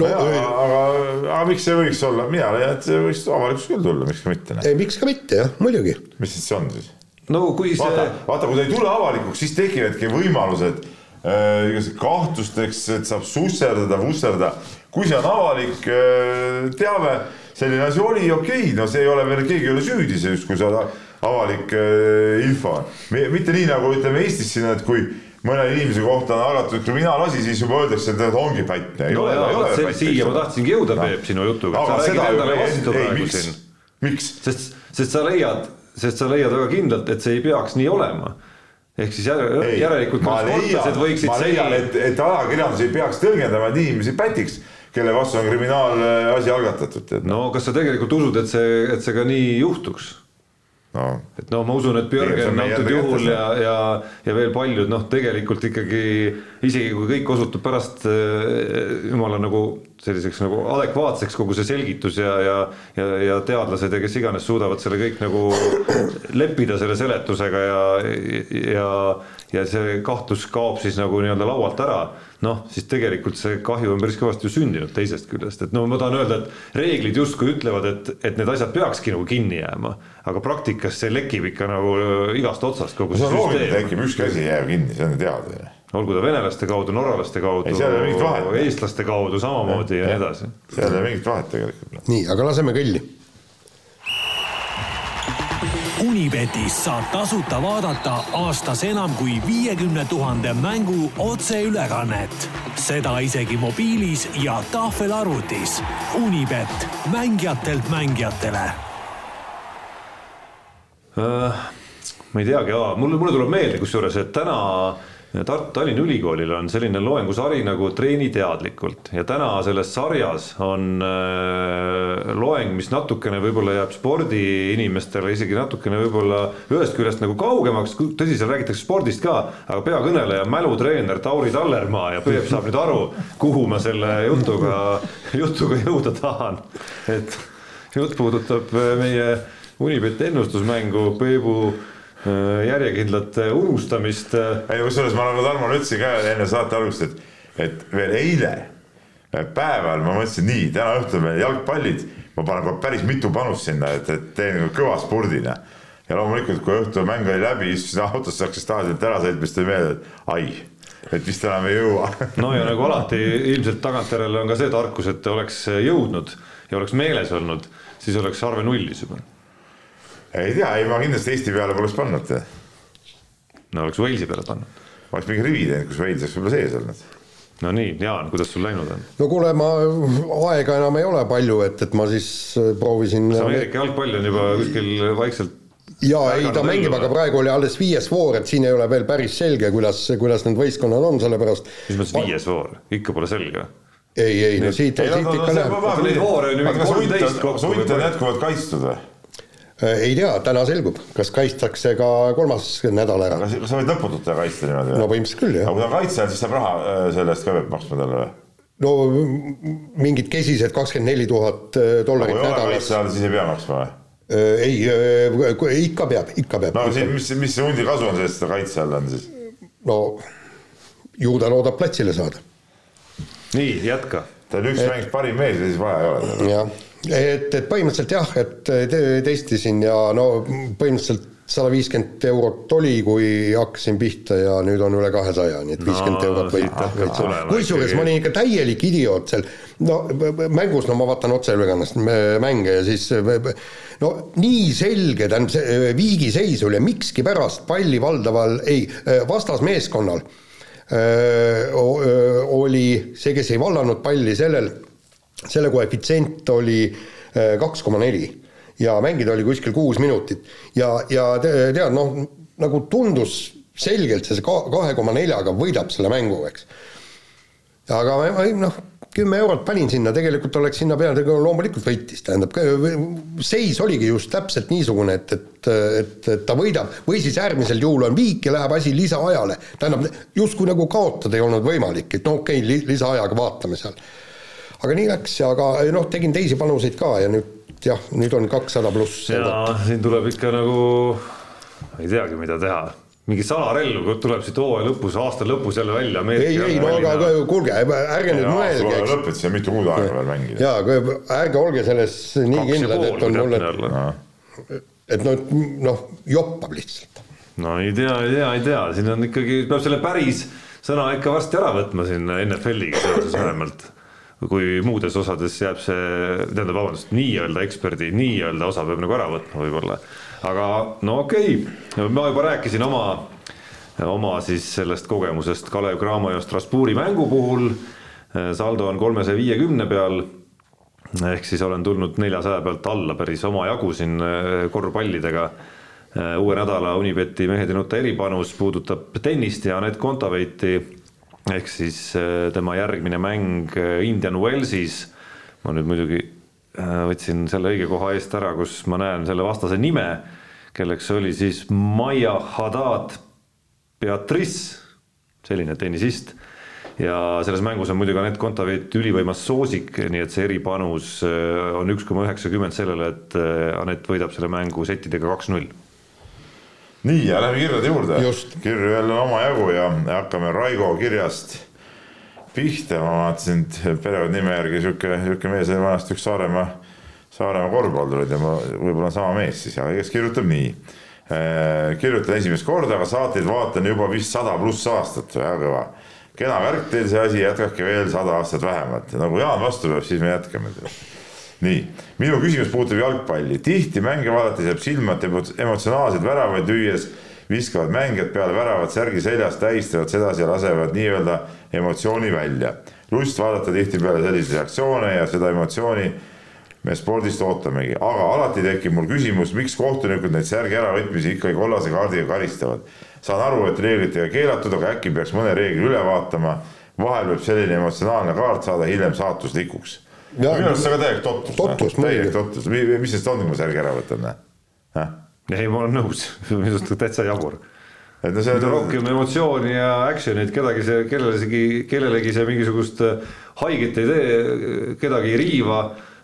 no ja, aga, aga miks see võiks olla, mina leian, et see võiks avalikkus küll tulla, miks ka mitte. miks ka mitte jah, muidugi. mis siis see on siis? No kui see. vaata, vaata, kui ta ei tule avalikuks, siis tekivadki võimalused äh, igasugused kahtlusteks, et saab susserdada, vusserdada. kui see on avalik äh, teave, selline asi oli, okei okay,, no see ei ole veel, keegi ei ole süüdi selles, kui see on avalik äh, info. mitte nii nagu ütleme Eestis siin, et kui mõne inimese kohta on algatatud kriminaalasi, siis juba öeldakse, et ongi pätt. no jaa, vot see, siia ma tahtsingi jõuda no., Peep, sinu jutuga. aga seda ei ole, ei miks, miks? sest, sest sa leiad sest sa leiad väga kindlalt, et see ei peaks nii olema ehk siis järelikult ma leian, ma leian, et, et ajakirjandus ei peaks tõlgendama, et inimesi pätiks. kelle vastu on kriminaalasi algatatud, no kas sa tegelikult usud, et see, et see ka nii juhtuks? no et noh, ma usun, et Björgen antud juhul ja, ja, ja veel paljud noh, tegelikult ikkagi isegi kui kõik osutub pärast äh, jumala nagu selliseks nagu adekvaatseks kogu see selgitus ja, ja, ja, ja teadlased ja kes iganes suudavad selle kõik nagu leppida selle seletusega ja, ja, ja see kahtlus kaob siis nagu nii-öelda laualt ära noh, siis tegelikult see kahju on päris kõvasti ju sündinud teisest küljest, et no ma tahan öelda, et reeglid justkui ütlevad, et, et need asjad peakski nagu kinni jääma, aga praktikas see lekib ikka nagu äh, igast otsast kogu see süsteem. tekib, ükski asi ei jää kinni, see on ju teada olgu ta venelaste kaudu, norralaste kaudu, eestlaste kaudu samamoodi ja, ja nii edasi. seal ei ole mingit vahet tegelikult. nii, aga laseme kõlli Unibetis saab tasuta vaadata aastas enam kui viiekümne tuhande mängu otseülekannet. seda isegi mobiilis ja tahvelarvutis. Unibet, mängijatelt mängijatele uh,. ma ei teagi, mulle, mulle tuleb meelde kusjuures, et täna Tartu Tallinna Ülikoolil on selline loengusari nagu Treeni teadlikult ja täna selles sarjas on äh, loeng, mis natukene võib-olla jääb spordiinimestele isegi natukene võib-olla ühest küljest nagu kaugemaks, tõsi, seal räägitakse spordist ka, aga peakõneleja, mälutreener Tauri Tallermaa ja Peep saab nüüd aru, kuhu ma selle jutuga, jutuga jõuda tahan. et jutt puudutab meie Unibeti ennustusmängu Peebu Äh, järjekindlat äh, unustamist. Äh. ei kusjuures ma nagu Tarmole ütlesin ka enne saate algust, et, et veel eile päeval ma mõtlesin nii, täna õhtul veel jalgpallid, ma panen kohe päris mitu panust sinna, et, et teen nagu kõva spordina. ja loomulikult, kui õhtul mäng oli läbi, istusin [LAUGHS] autosse, hakkas taasiselt ära sõitma, siis tuli meelde, et ai et vist enam ei jõua [LAUGHS] no ja nagu alati ilmselt tagantjärele on ka see tarkus, et oleks jõudnud ja oleks meeles olnud, siis oleks arve nullis juba ei tea, ei ma kindlasti Eesti peale poleks pannud. no oleks Walesi peale pannud. oleks mingi rivi teinud, kus Wales oleks võib-olla sees olnud. no nii, Jaan, kuidas sul läinud on? no kuule, ma aega enam ei ole palju, et, et ma siis äh, proovisin. kas Ameerika jalgpall on juba kuskil vaikselt jaa, ei ta mängib, aga praegu oli alles viies voor, et siin ei ole veel päris selge, kuidas, kuidas need võistkonnad on, sellepärast. mis mõttes viies voor, ikka pole selge? ei, ei no siit, siit ikka näeb. Neid voore on ju mingi kolmteist kokku. kas hunt on jätkuvalt kaitstud või? Äh, ei tea, täna selgub, kas kaitstakse ka kolmas nädal ära. kas sa võid lõputult teda kaitsta niimoodi? no põhimõtteliselt küll, jah. aga kui ta on kaitse all, siis saab raha äh, selle eest ka peab maksma talle või? no mingid kesised kakskümmend neli tuhat äh, dollarit nädalas. kaitse all, siis ei pea maksma või? ei, ikka peab, ikka peab. no siin, mis, mis see hundi kasu on sellest, et ta kaitse all on siis? no ju ta loodab platsile saada. nii, jätka. ta on üks mäng parim mees ja siis vaja ei ole. jah et, et põhimõtteliselt jah, et te, testisin ja no põhimõtteliselt sada viiskümmend eurot oli, kui hakkasin pihta ja nüüd on üle kahesaja, nii et viiskümmend no, eurot võita. kusjuures ma olin ikka täielik idioot seal, no mängus, no ma vaatan otseülekannast mänge ja siis no nii selge, tähendab see viigiseis oli mikskipärast palli valdaval, ei, vastasmeeskonnal öö, oli see, kes ei vallanud palli, sellel selle koefitsient oli äh, kaks koma neli ja mängida oli kuskil kuus minutit ja, ja tead, noh, nagu tundus selgelt see kahe koma neljaga võidab selle mängu, eks. aga ma noh, kümme eurot panin sinna, tegelikult oleks sinna peale, loomulikult võitis, tähendab, seis oligi just täpselt niisugune, et, et, et, et ta võidab või siis äärmisel juhul on viik ja läheb asi lisaajale. tähendab, justkui nagu kaotada ei olnud võimalik, et no okei okay, li, lisaajaga vaatame seal aga nii läks aga noh, tegin teisi panuseid ka ja nüüd jah, nüüd on kakssada pluss. ja siin tuleb ikka nagu, ei teagi, mida teha mingi salarelv tuleb siit hooaja lõpus, aasta lõpus jälle välja. ei, ei no aga kuulge, ärge nüüd mõelge. lõpetasid ja mitu kuud aega veel mängida. jaa, aga ärge olge selles nii kindlad, et on mulle, et noh, noh, joppab lihtsalt. no ei tea, ei tea, ei tea, siin on ikkagi, peab selle päris sõna ikka varsti ära võtma siin NFL-iga seoses vähemalt kui muudes osades jääb see, tähendab, vabandust, nii-öelda eksperdi nii-öelda osa peab nagu ära võtma võib-olla. aga no okei okay., ma juba rääkisin oma, oma siis sellest kogemusest Kalev Cramo ja Strasbourgi mängu puhul. saldo on kolmesaja viiekümne peal. ehk siis olen tulnud neljasaja pealt alla päris omajagu siin eh, korvpallidega uue nädala Unibeti mehed ei nuta eripanus puudutab tennist ja Anett Kontaveiti ehk siis äh, tema järgmine mäng äh, Indian Wellsis, ma nüüd muidugi äh, võtsin selle õige koha eest ära, kus ma näen selle vastase nime, kelleks oli siis Maia Haddad Beatrice, selline tennisist. Ja selles mängus on muidugi Anett Kontaveit ülivõimas soosik, nii et see eripanus on üks koma üheksakümmend sellele, et Anett võidab selle mängu settidega kaks-null nii ja lähme kirjade juurde. kirju jälle omajagu ja hakkame Raigo kirjast pihta, ma vaatasin, perekonnanime järgi sihuke, sihuke mees oli vanasti üks Saaremaa, Saaremaa korvpallurid ja ma võib-olla on sama mees siis, aga kes kirjutab nii. Äh, kirjutan esimest korda, aga saateid vaatan juba vist sada pluss aastat, väga kõva. kena värk teil see asi, jätkake veel sada aastat vähemalt, nagu Jaan vastu peab, siis me jätkame nii, minu küsimus puudutab jalgpalli, tihti mänge vaadates jääb silma, et emotsionaalseid väravaid lüües viskavad mängijad peale väravat särgi seljas, tähistavad sedasi ja lasevad nii-öelda emotsiooni välja. lust vaadata tihtipeale selliseid reaktsioone ja seda emotsiooni me spordist ootamegi, aga alati tekib mul küsimus, miks kohtunikud neid särgi äravõtmisi ikkagi kollase kaardiga karistavad. saan aru, et reeglitega keelatud, aga äkki peaks mõne reegli üle vaatama. vahel võib selline emotsionaalne kaart saada hiljem saatuslikuks minu arust see on ka täielik totrus. totrus, täielik totrus, mis sellest on, kui ma särgi ära võtan, noh? ei, ma olen nõus, [LAUGHS] minu arust täitsa jabur. et no see on rohkem emotsiooni ja action'it, kedagi see, kellelegi, kellelegi see mingisugust äh, haiget ei tee, kedagi ei riiva.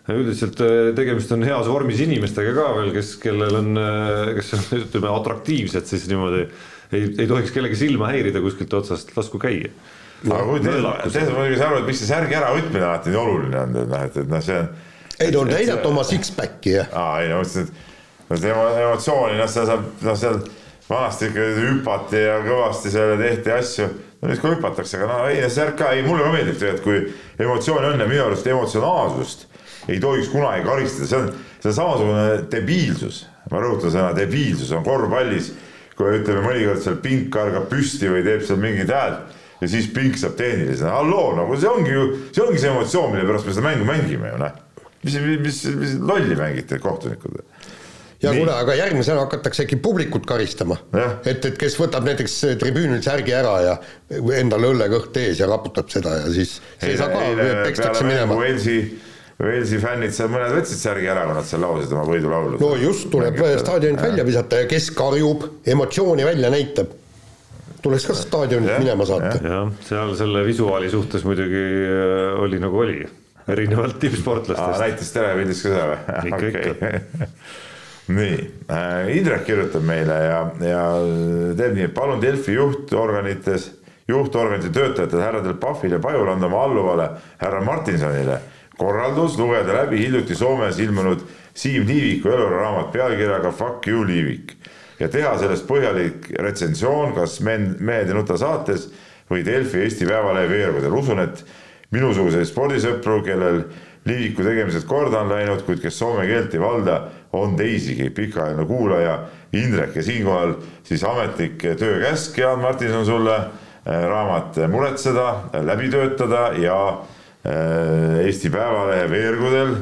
Üldiselt äh, tegemist on heas vormis inimestega ka veel, kes, kellel on, äh, kes on [LAUGHS] ütleme atraktiivsed, siis niimoodi. Ei, ei tohiks kellegi silma häirida kuskilt otsast, lasku käia aga kui teil, teil muidugi saa aru, et miks see särgi äravõtmine alati nii oluline on, et noh, et, et noh, see on. ei no näidata oma six-pack'i jah. aa, ei no mõtlesin, et no emotsiooni, noh, seal saab, noh, seal vanasti ikka hüpati ja kõvasti seal tehti asju. no nüüd ka hüpatakse, aga no ei, see särk ka, ei mulle ka meeldib tegelikult, kui emotsiooni on ja minu arust emotsionaalsust ei tohiks kunagi karistada, see on, see on samasugune debiilsus, ma rõhutan sõna debiilsus on korvpallis, kui ütleme, mõnikord seal pink kargab püsti või teeb seal mingit häält ja siis pink saab tehnilisena, halloo, nagu see ongi ju, see ongi see emotsioon, mille pärast me seda mängu mängime ju noh. mis, mis, mis lolli mängite kohtunikud ja kuule, aga järgmisena hakatakse äkki publikut karistama. et, et kes võtab näiteks tribüünil särgi ära ja endale õllekõht ees ja raputab seda ja siis see ei saa ka, pekstakse minema. Walesi, Walesi fännid seal mõned võtsid särgi ära, kui nad seal laulsid oma võidulaulu. no just, tuleb staadionilt välja visata ja kes karjub, emotsiooni välja näitab tuleks ka staadionit minema saata. jah, seal selle visuaali suhtes muidugi äh, oli nagu oli, erinevalt tippsportlastest. näitas telepildis ka seda või? ikka okay., ikka. [LAUGHS] nii äh,, Indrek kirjutab meile ja, ja teeb nii, et palun Delfi juhtorganites, juhtorganite töötajatel härradel Pahvil ja Pajul anda oma alluvale härra Martinsonile korraldus lugeda läbi hiljuti Soomes ilmunud Siim Liiviku eluraamat pealkirjaga Fuck you Liivik ja teha sellest põhjalik retsensioon kas men-, Mehed ei nuta saates või Delfi Eesti Päevalehe veergudel. usun, et minusuguseid spordisõpru, kellel liiviku tegemised korda on läinud, kuid kes soome keelt ei valda, on teisigi. pikaajaline kuulaja Indrek ja siinkohal siis ametlik töökäsk, Jaan Martinson sulle, äh, raamat Muretseda, läbi töötada ja äh, Eesti Päevalehe veergudel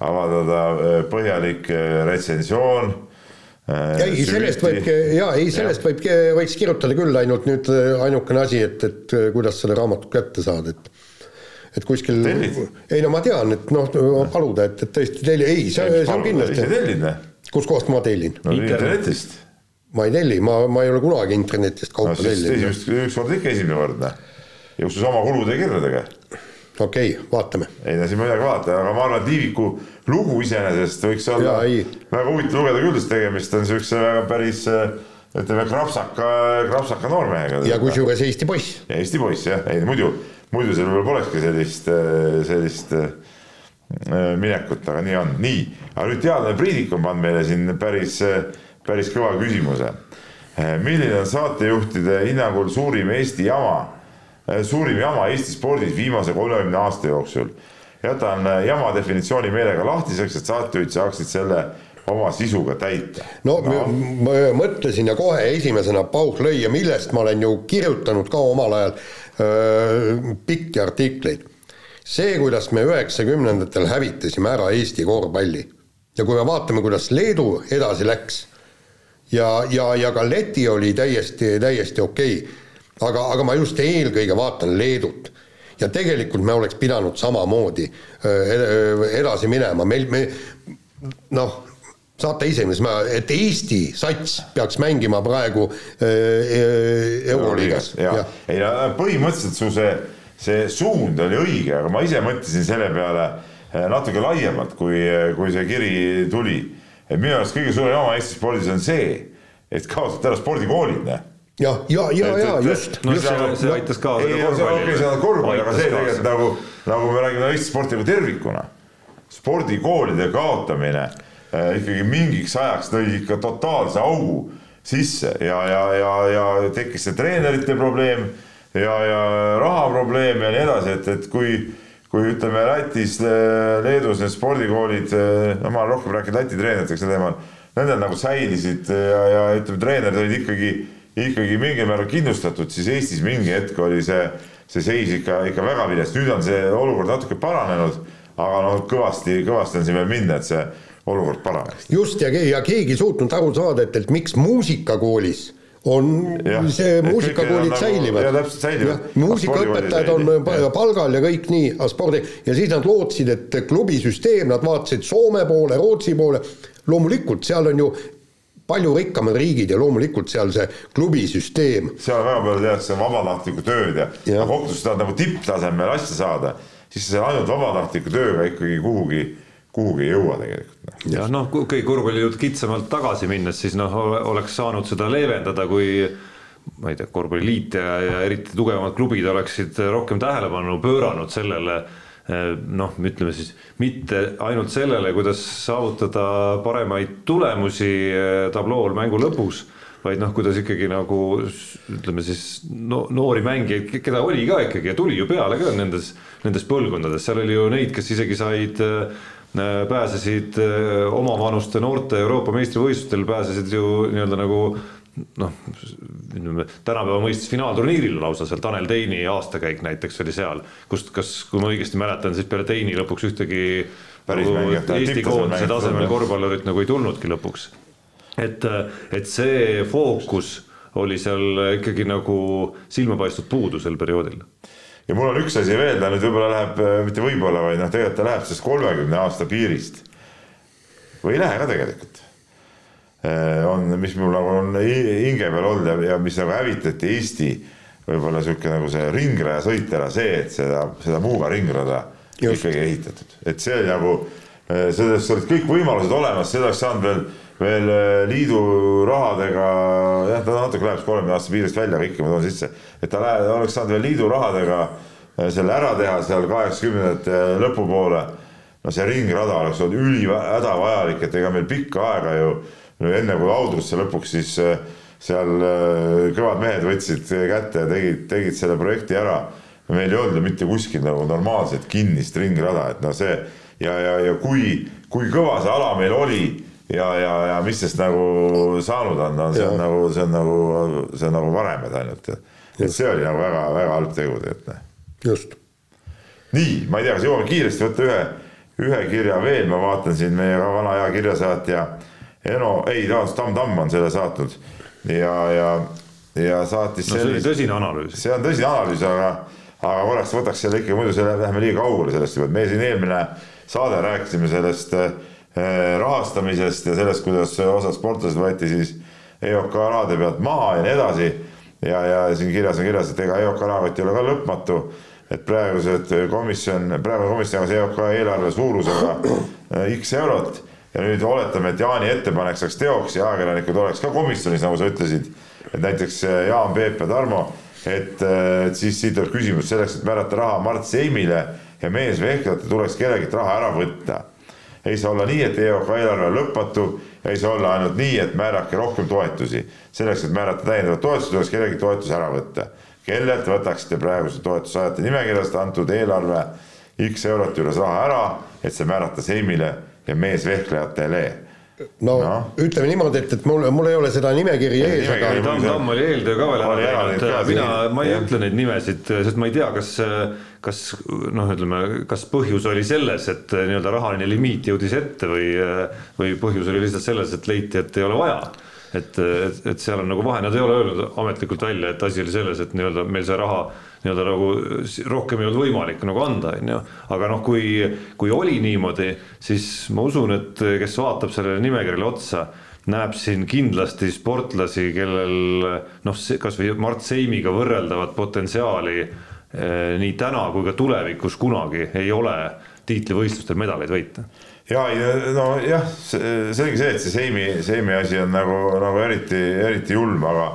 avaldada äh, põhjalik retsensioon ei, sellest võib, jaa, ei sellest võib, võiks kirjutada küll, ainult nüüd äh, ainukene asi, et, et äh, kuidas selle raamatut kätte saada, et et kuskil, ei no ma tean, et noh, paluda, et, et tõesti telli, ei, see, see on kindlasti. kuskohast ma tellin? no internetist. ma ei telli, ma, ma ei ole kunagi internetist kaupa no, tellinud. esimest, ükskord ikka esimene kord, noh. ja kus sa oma kulude kirja tege okei okay,, vaatame. ei no siin midagi vaadata, aga ma arvan, et Liiviku lugu iseenesest võiks olla ja, väga huvitav lugeda küll, sest tegemist on niisuguse väga päris ütleme, krapsaka, krapsaka noormehega. ja kusjuures Eesti poiss. Eesti poiss jah, ei muidu, muidu seal võib-olla polekski sellist, sellist äh, minekut, aga nii on, nii. aga nüüd teadlane Priidik on pannud meile siin päris, päris kõva küsimuse. milline on saatejuhtide hinnangul suurim Eesti jama Äh, suurim jama Eesti spordis viimase kolmekümne aasta jooksul. jätan äh, jama definitsiooni meelega lahtiseks, et saatejuhid saaksid selle oma sisuga täita. no, no. ma mõtlesin ja kohe esimesena pauh lõi ja millest ma olen ju kirjutanud ka omal ajal öö, pikki artikleid. see, kuidas me üheksakümnendatel hävitasime ära Eesti korvpalli ja kui me vaatame, kuidas Leedu edasi läks ja, ja, ja ka Läti oli täiesti, täiesti okei okay aga, aga ma just eelkõige vaatan Leedut. Ja tegelikult me oleks pidanud samamoodi edasi minema, meil, me noh, saate ise, mis ma, et Eesti sats peaks mängima praegu Euroliigas. ei no põhimõtteliselt su see, see suund oli õige, aga ma ise mõtlesin selle peale äh, natuke laiemalt, kui, kui see kiri tuli. et minu arust kõige suurem jama Eesti spordis on see, et kaotati ära spordikoolid, noh jah, ja, ja, ja, ja just. no see, see aitas kaasa okei, see on korvpall, aga see tegelikult nagu, nagu me räägime Eesti sporti nagu tervikuna. spordikoolide kaotamine äh, ikkagi mingiks ajaks tõi ikka totaalse augu sisse ja, ja, ja, ja tekkis see treenerite probleem ja, ja raha probleem ja nii edasi, et, et kui, kui ütleme Lätis, Leedus need spordikoolid, no ma olen rohkem rääkinud Läti treeneritega sel teemal, nendel nagu säilisid ja, ja ütleme, treenerid olid ikkagi ikkagi mingil määral kindlustatud, siis Eestis mingi hetk oli see, see seis ikka, ikka väga vilets, nüüd on see olukord natuke paranenud, aga no kõvasti, kõvasti on siin veel minna, et see olukord paraneks. just, ja, ja keegi ei suutnud aru saada, et, et miks muusikakoolis on ja, see muusikakoolid nagu, säilivad. ja täpselt säilivad. muusikaõpetajad on ja. palgal ja kõik nii, aga spordi ja siis nad lootsid, et klubisüsteem, nad vaatasid Soome poole, Rootsi poole. loomulikult seal on ju palju rikkamad riigid ja loomulikult seal see klubisüsteem. seal väga palju tehakse vabatahtlikku tööd ja, ja. kokku sa tahad nagu tipptasemel asja saada, siis sa ainult vabatahtliku tööga ikkagi kuhugi, kuhugi ei jõua tegelikult. Noh. jah, noh, kui korvpallijutt kitsamalt tagasi minnes, siis noh, oleks saanud seda leevendada, kui ma ei tea, korvpalliliit ja, ja eriti tugevamad klubid oleksid rohkem tähelepanu pööranud sellele noh, ütleme siis mitte ainult sellele, kuidas saavutada paremaid tulemusi eh, tablool mängu lõpus, vaid noh, kuidas ikkagi nagu ütleme siis no, noori mängijaid, keda oli ka ikkagi ja tuli ju peale ka nendes, nendes põlvkondades, seal oli ju neid, kes isegi said eh, pääsesid omavanuste noorte Euroopa meistrivõistlustel, pääsesid ju nii-öelda nagu noh, ütleme tänapäeva mõistes finaalturniiril lausa seal Tanel Teini aastakäik näiteks oli seal, kust, kas, kui ma õigesti mäletan, siis peale Teini lõpuks ühtegi nagu Eesti koondise tasemel korvpallurit nagu ei tulnudki lõpuks. et, et see fookus oli seal ikkagi nagu silmapaistvad puudu sel perioodil. ja mul on üks asi veel, ta nüüd võib-olla läheb, mitte võib-olla, vaid noh, tegelikult ta läheb sellest kolmekümne aasta piirist. või ei lähe ka tegelikult Äh, on, mis mul nagu on hinge peal olnud ja, ja mis nagu hävitati Eesti võib-olla sihuke nagu see ringrajasõit ära, see, et seda, seda Muuga ringrada Just. ikkagi ehitatud, et see nagu, äh, selles olid kõik võimalused olemas, seda oleks saanud veel, veel äh, liidu rahadega, jah, ta natuke läheb kolmekümne aasta piirist välja, aga ikka ma toon sisse, et ta läheb, oleks saanud veel liidu rahadega selle ära teha seal kaheksakümnendate lõpupoole. no see ringrada oleks olnud ülihädavajalik, et ega meil pikka aega ju enne kui Audrusse lõpuks siis äh, seal äh, kõvad mehed võtsid kätte ja tegid, tegid selle projekti ära. meil ei olnud ju mitte kuskil nagu normaalset kinnist ringrada, et noh, see ja, ja, ja kui, kui kõva see ala meil oli ja, ja, ja mis sest nagu saanud on, on, see on nagu, see on nagu, see on nagu varemed ainult. et see oli nagu väga-väga halb tegu tegelikult. Noh. just. nii, ma ei tea, kas jõuame kiiresti võtta ühe, ühe kirja veel, ma vaatan siin meie vana hea kirjasaatja Eno, ei, Tamm Tamm on selle saatnud ja, ja, ja saatis no, see oli tõsine analüüs. see on tõsine analüüs, aga, aga korraks võtaks selle ikkagi, muidu selle, läheme liiga kaugele sellest juba, et me siin eelmine saade rääkisime sellest eh, rahastamisest ja sellest, kuidas osad sportlased võeti siis EOK rahade pealt maha ja nii edasi. ja, ja siin kirjas on kirjas, et ega EOK rahakott ei ole ka lõpmatu, et praegused komisjon, praegune komisjon jagas EOK eelarve suurusega eh, X eurot ja nüüd oletame, et Jaani ettepanek saaks teoks ja ajakirjanikud oleks ka komisjonis, nagu sa ütlesid, et näiteks äh, Jaan, Peep ja Tarmo, äh, et siis siit tuleb küsimus selleks, et määrata raha Mart Seimile ja mees Vehklate tuleks kellelgi raha ära võtta. ei saa olla nii, et EOK eelarve on lõpmatu, ei saa olla ainult nii, et määrake rohkem toetusi. selleks, et määrata täiendavat toetust, tuleks kellelgi toetus ära võtta. kellelt võtaksite praeguse toetussaajate nimekirjast antud eelarve X eurot juures raha ära, et see määrata Seimile ja meesvehklejatele. No, no ütleme niimoodi, et, et mul, mul ei ole seda nimekirja ees, aga Tamm Tamm oli eeltöö ka veel ära teinud, mina, ma ei jah. ütle neid nimesid, sest ma ei tea, kas kas noh, ütleme, kas põhjus oli selles, et nii-öelda rahaline limiit jõudis ette või või põhjus oli lihtsalt selles, et leiti, et ei ole vaja et, et, et seal on nagu vahe, nad ei ole öelnud ametlikult välja, et asi oli selles, et nii-öelda meil see raha nii-öelda nagu rohkem ei olnud võimalik nagu anda, on ju. aga noh, kui, kui oli niimoodi, siis ma usun, et kes vaatab sellele nimekirjale otsa näeb siin kindlasti sportlasi, kellel noh, kasvõi Mart Seimiga võrreldavat potentsiaali eh, nii täna kui ka tulevikus kunagi ei ole tiitlivõistlustel medaleid võita. Ja, nojah, selge see, et see Seimi, Seimi asi on nagu, nagu eriti, eriti julm, aga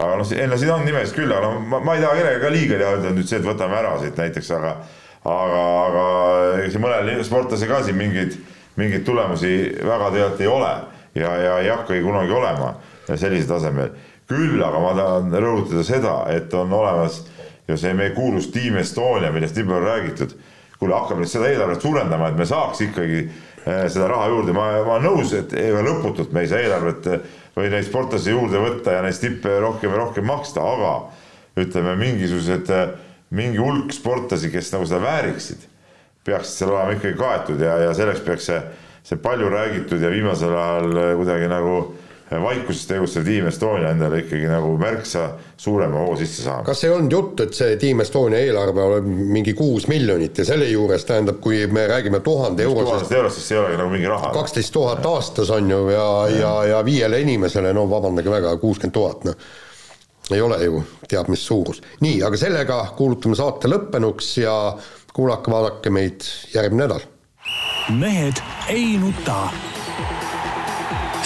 aga noh, ei no siin on nimesid küll, aga no ma, ma ei taha kellegagi ka liiga teha, öelda nüüd see, et võtame ära siit näiteks, aga aga, aga ega siin mõnel sportlasel ka siin mingeid, mingeid tulemusi väga tegelikult ei ole ja, ja ei hakkagi kunagi olema sellisel tasemel. küll aga ma tahan rõhutada seda, et on olemas ju see meie kuulus Team Estonia, millest nii palju räägitud. kuule, hakkame nüüd seda eelarvet suurendama, et me saaks ikkagi seda raha juurde, ma, ma olen nõus, et lõputult me ei saa eelarvet eh, või neid sportlasi juurde võtta ja neid tippe rohkem ja rohkem maksta, aga ütleme, mingisugused, eh, mingi hulk sportlasi, kes nagu seda vääriksid, peaksid seal olema ikkagi kaetud ja, ja selleks peaks see see palju räägitud ja viimasel ajal kuidagi nagu vaikuses tegutsev Team Estonia endale ikkagi nagu märksa suurema hoo sisse saama. kas ei olnud jutt, et see Team Estonia eelarve on mingi kuus miljonit ja selle juures tähendab, kui me räägime tuhande eurosest. tuhandest eurost, siis see ei olegi nagu mingi raha. kaksteist tuhat aastas on ju ja, ja, ja, ja viiele inimesele, no vabandage väga, kuuskümmend tuhat, noh ei ole ju teab mis suurus. nii, aga sellega kuulutame saate lõppenuks ja kuulake, vaadake meid järgmine nädal mehed ei nuta.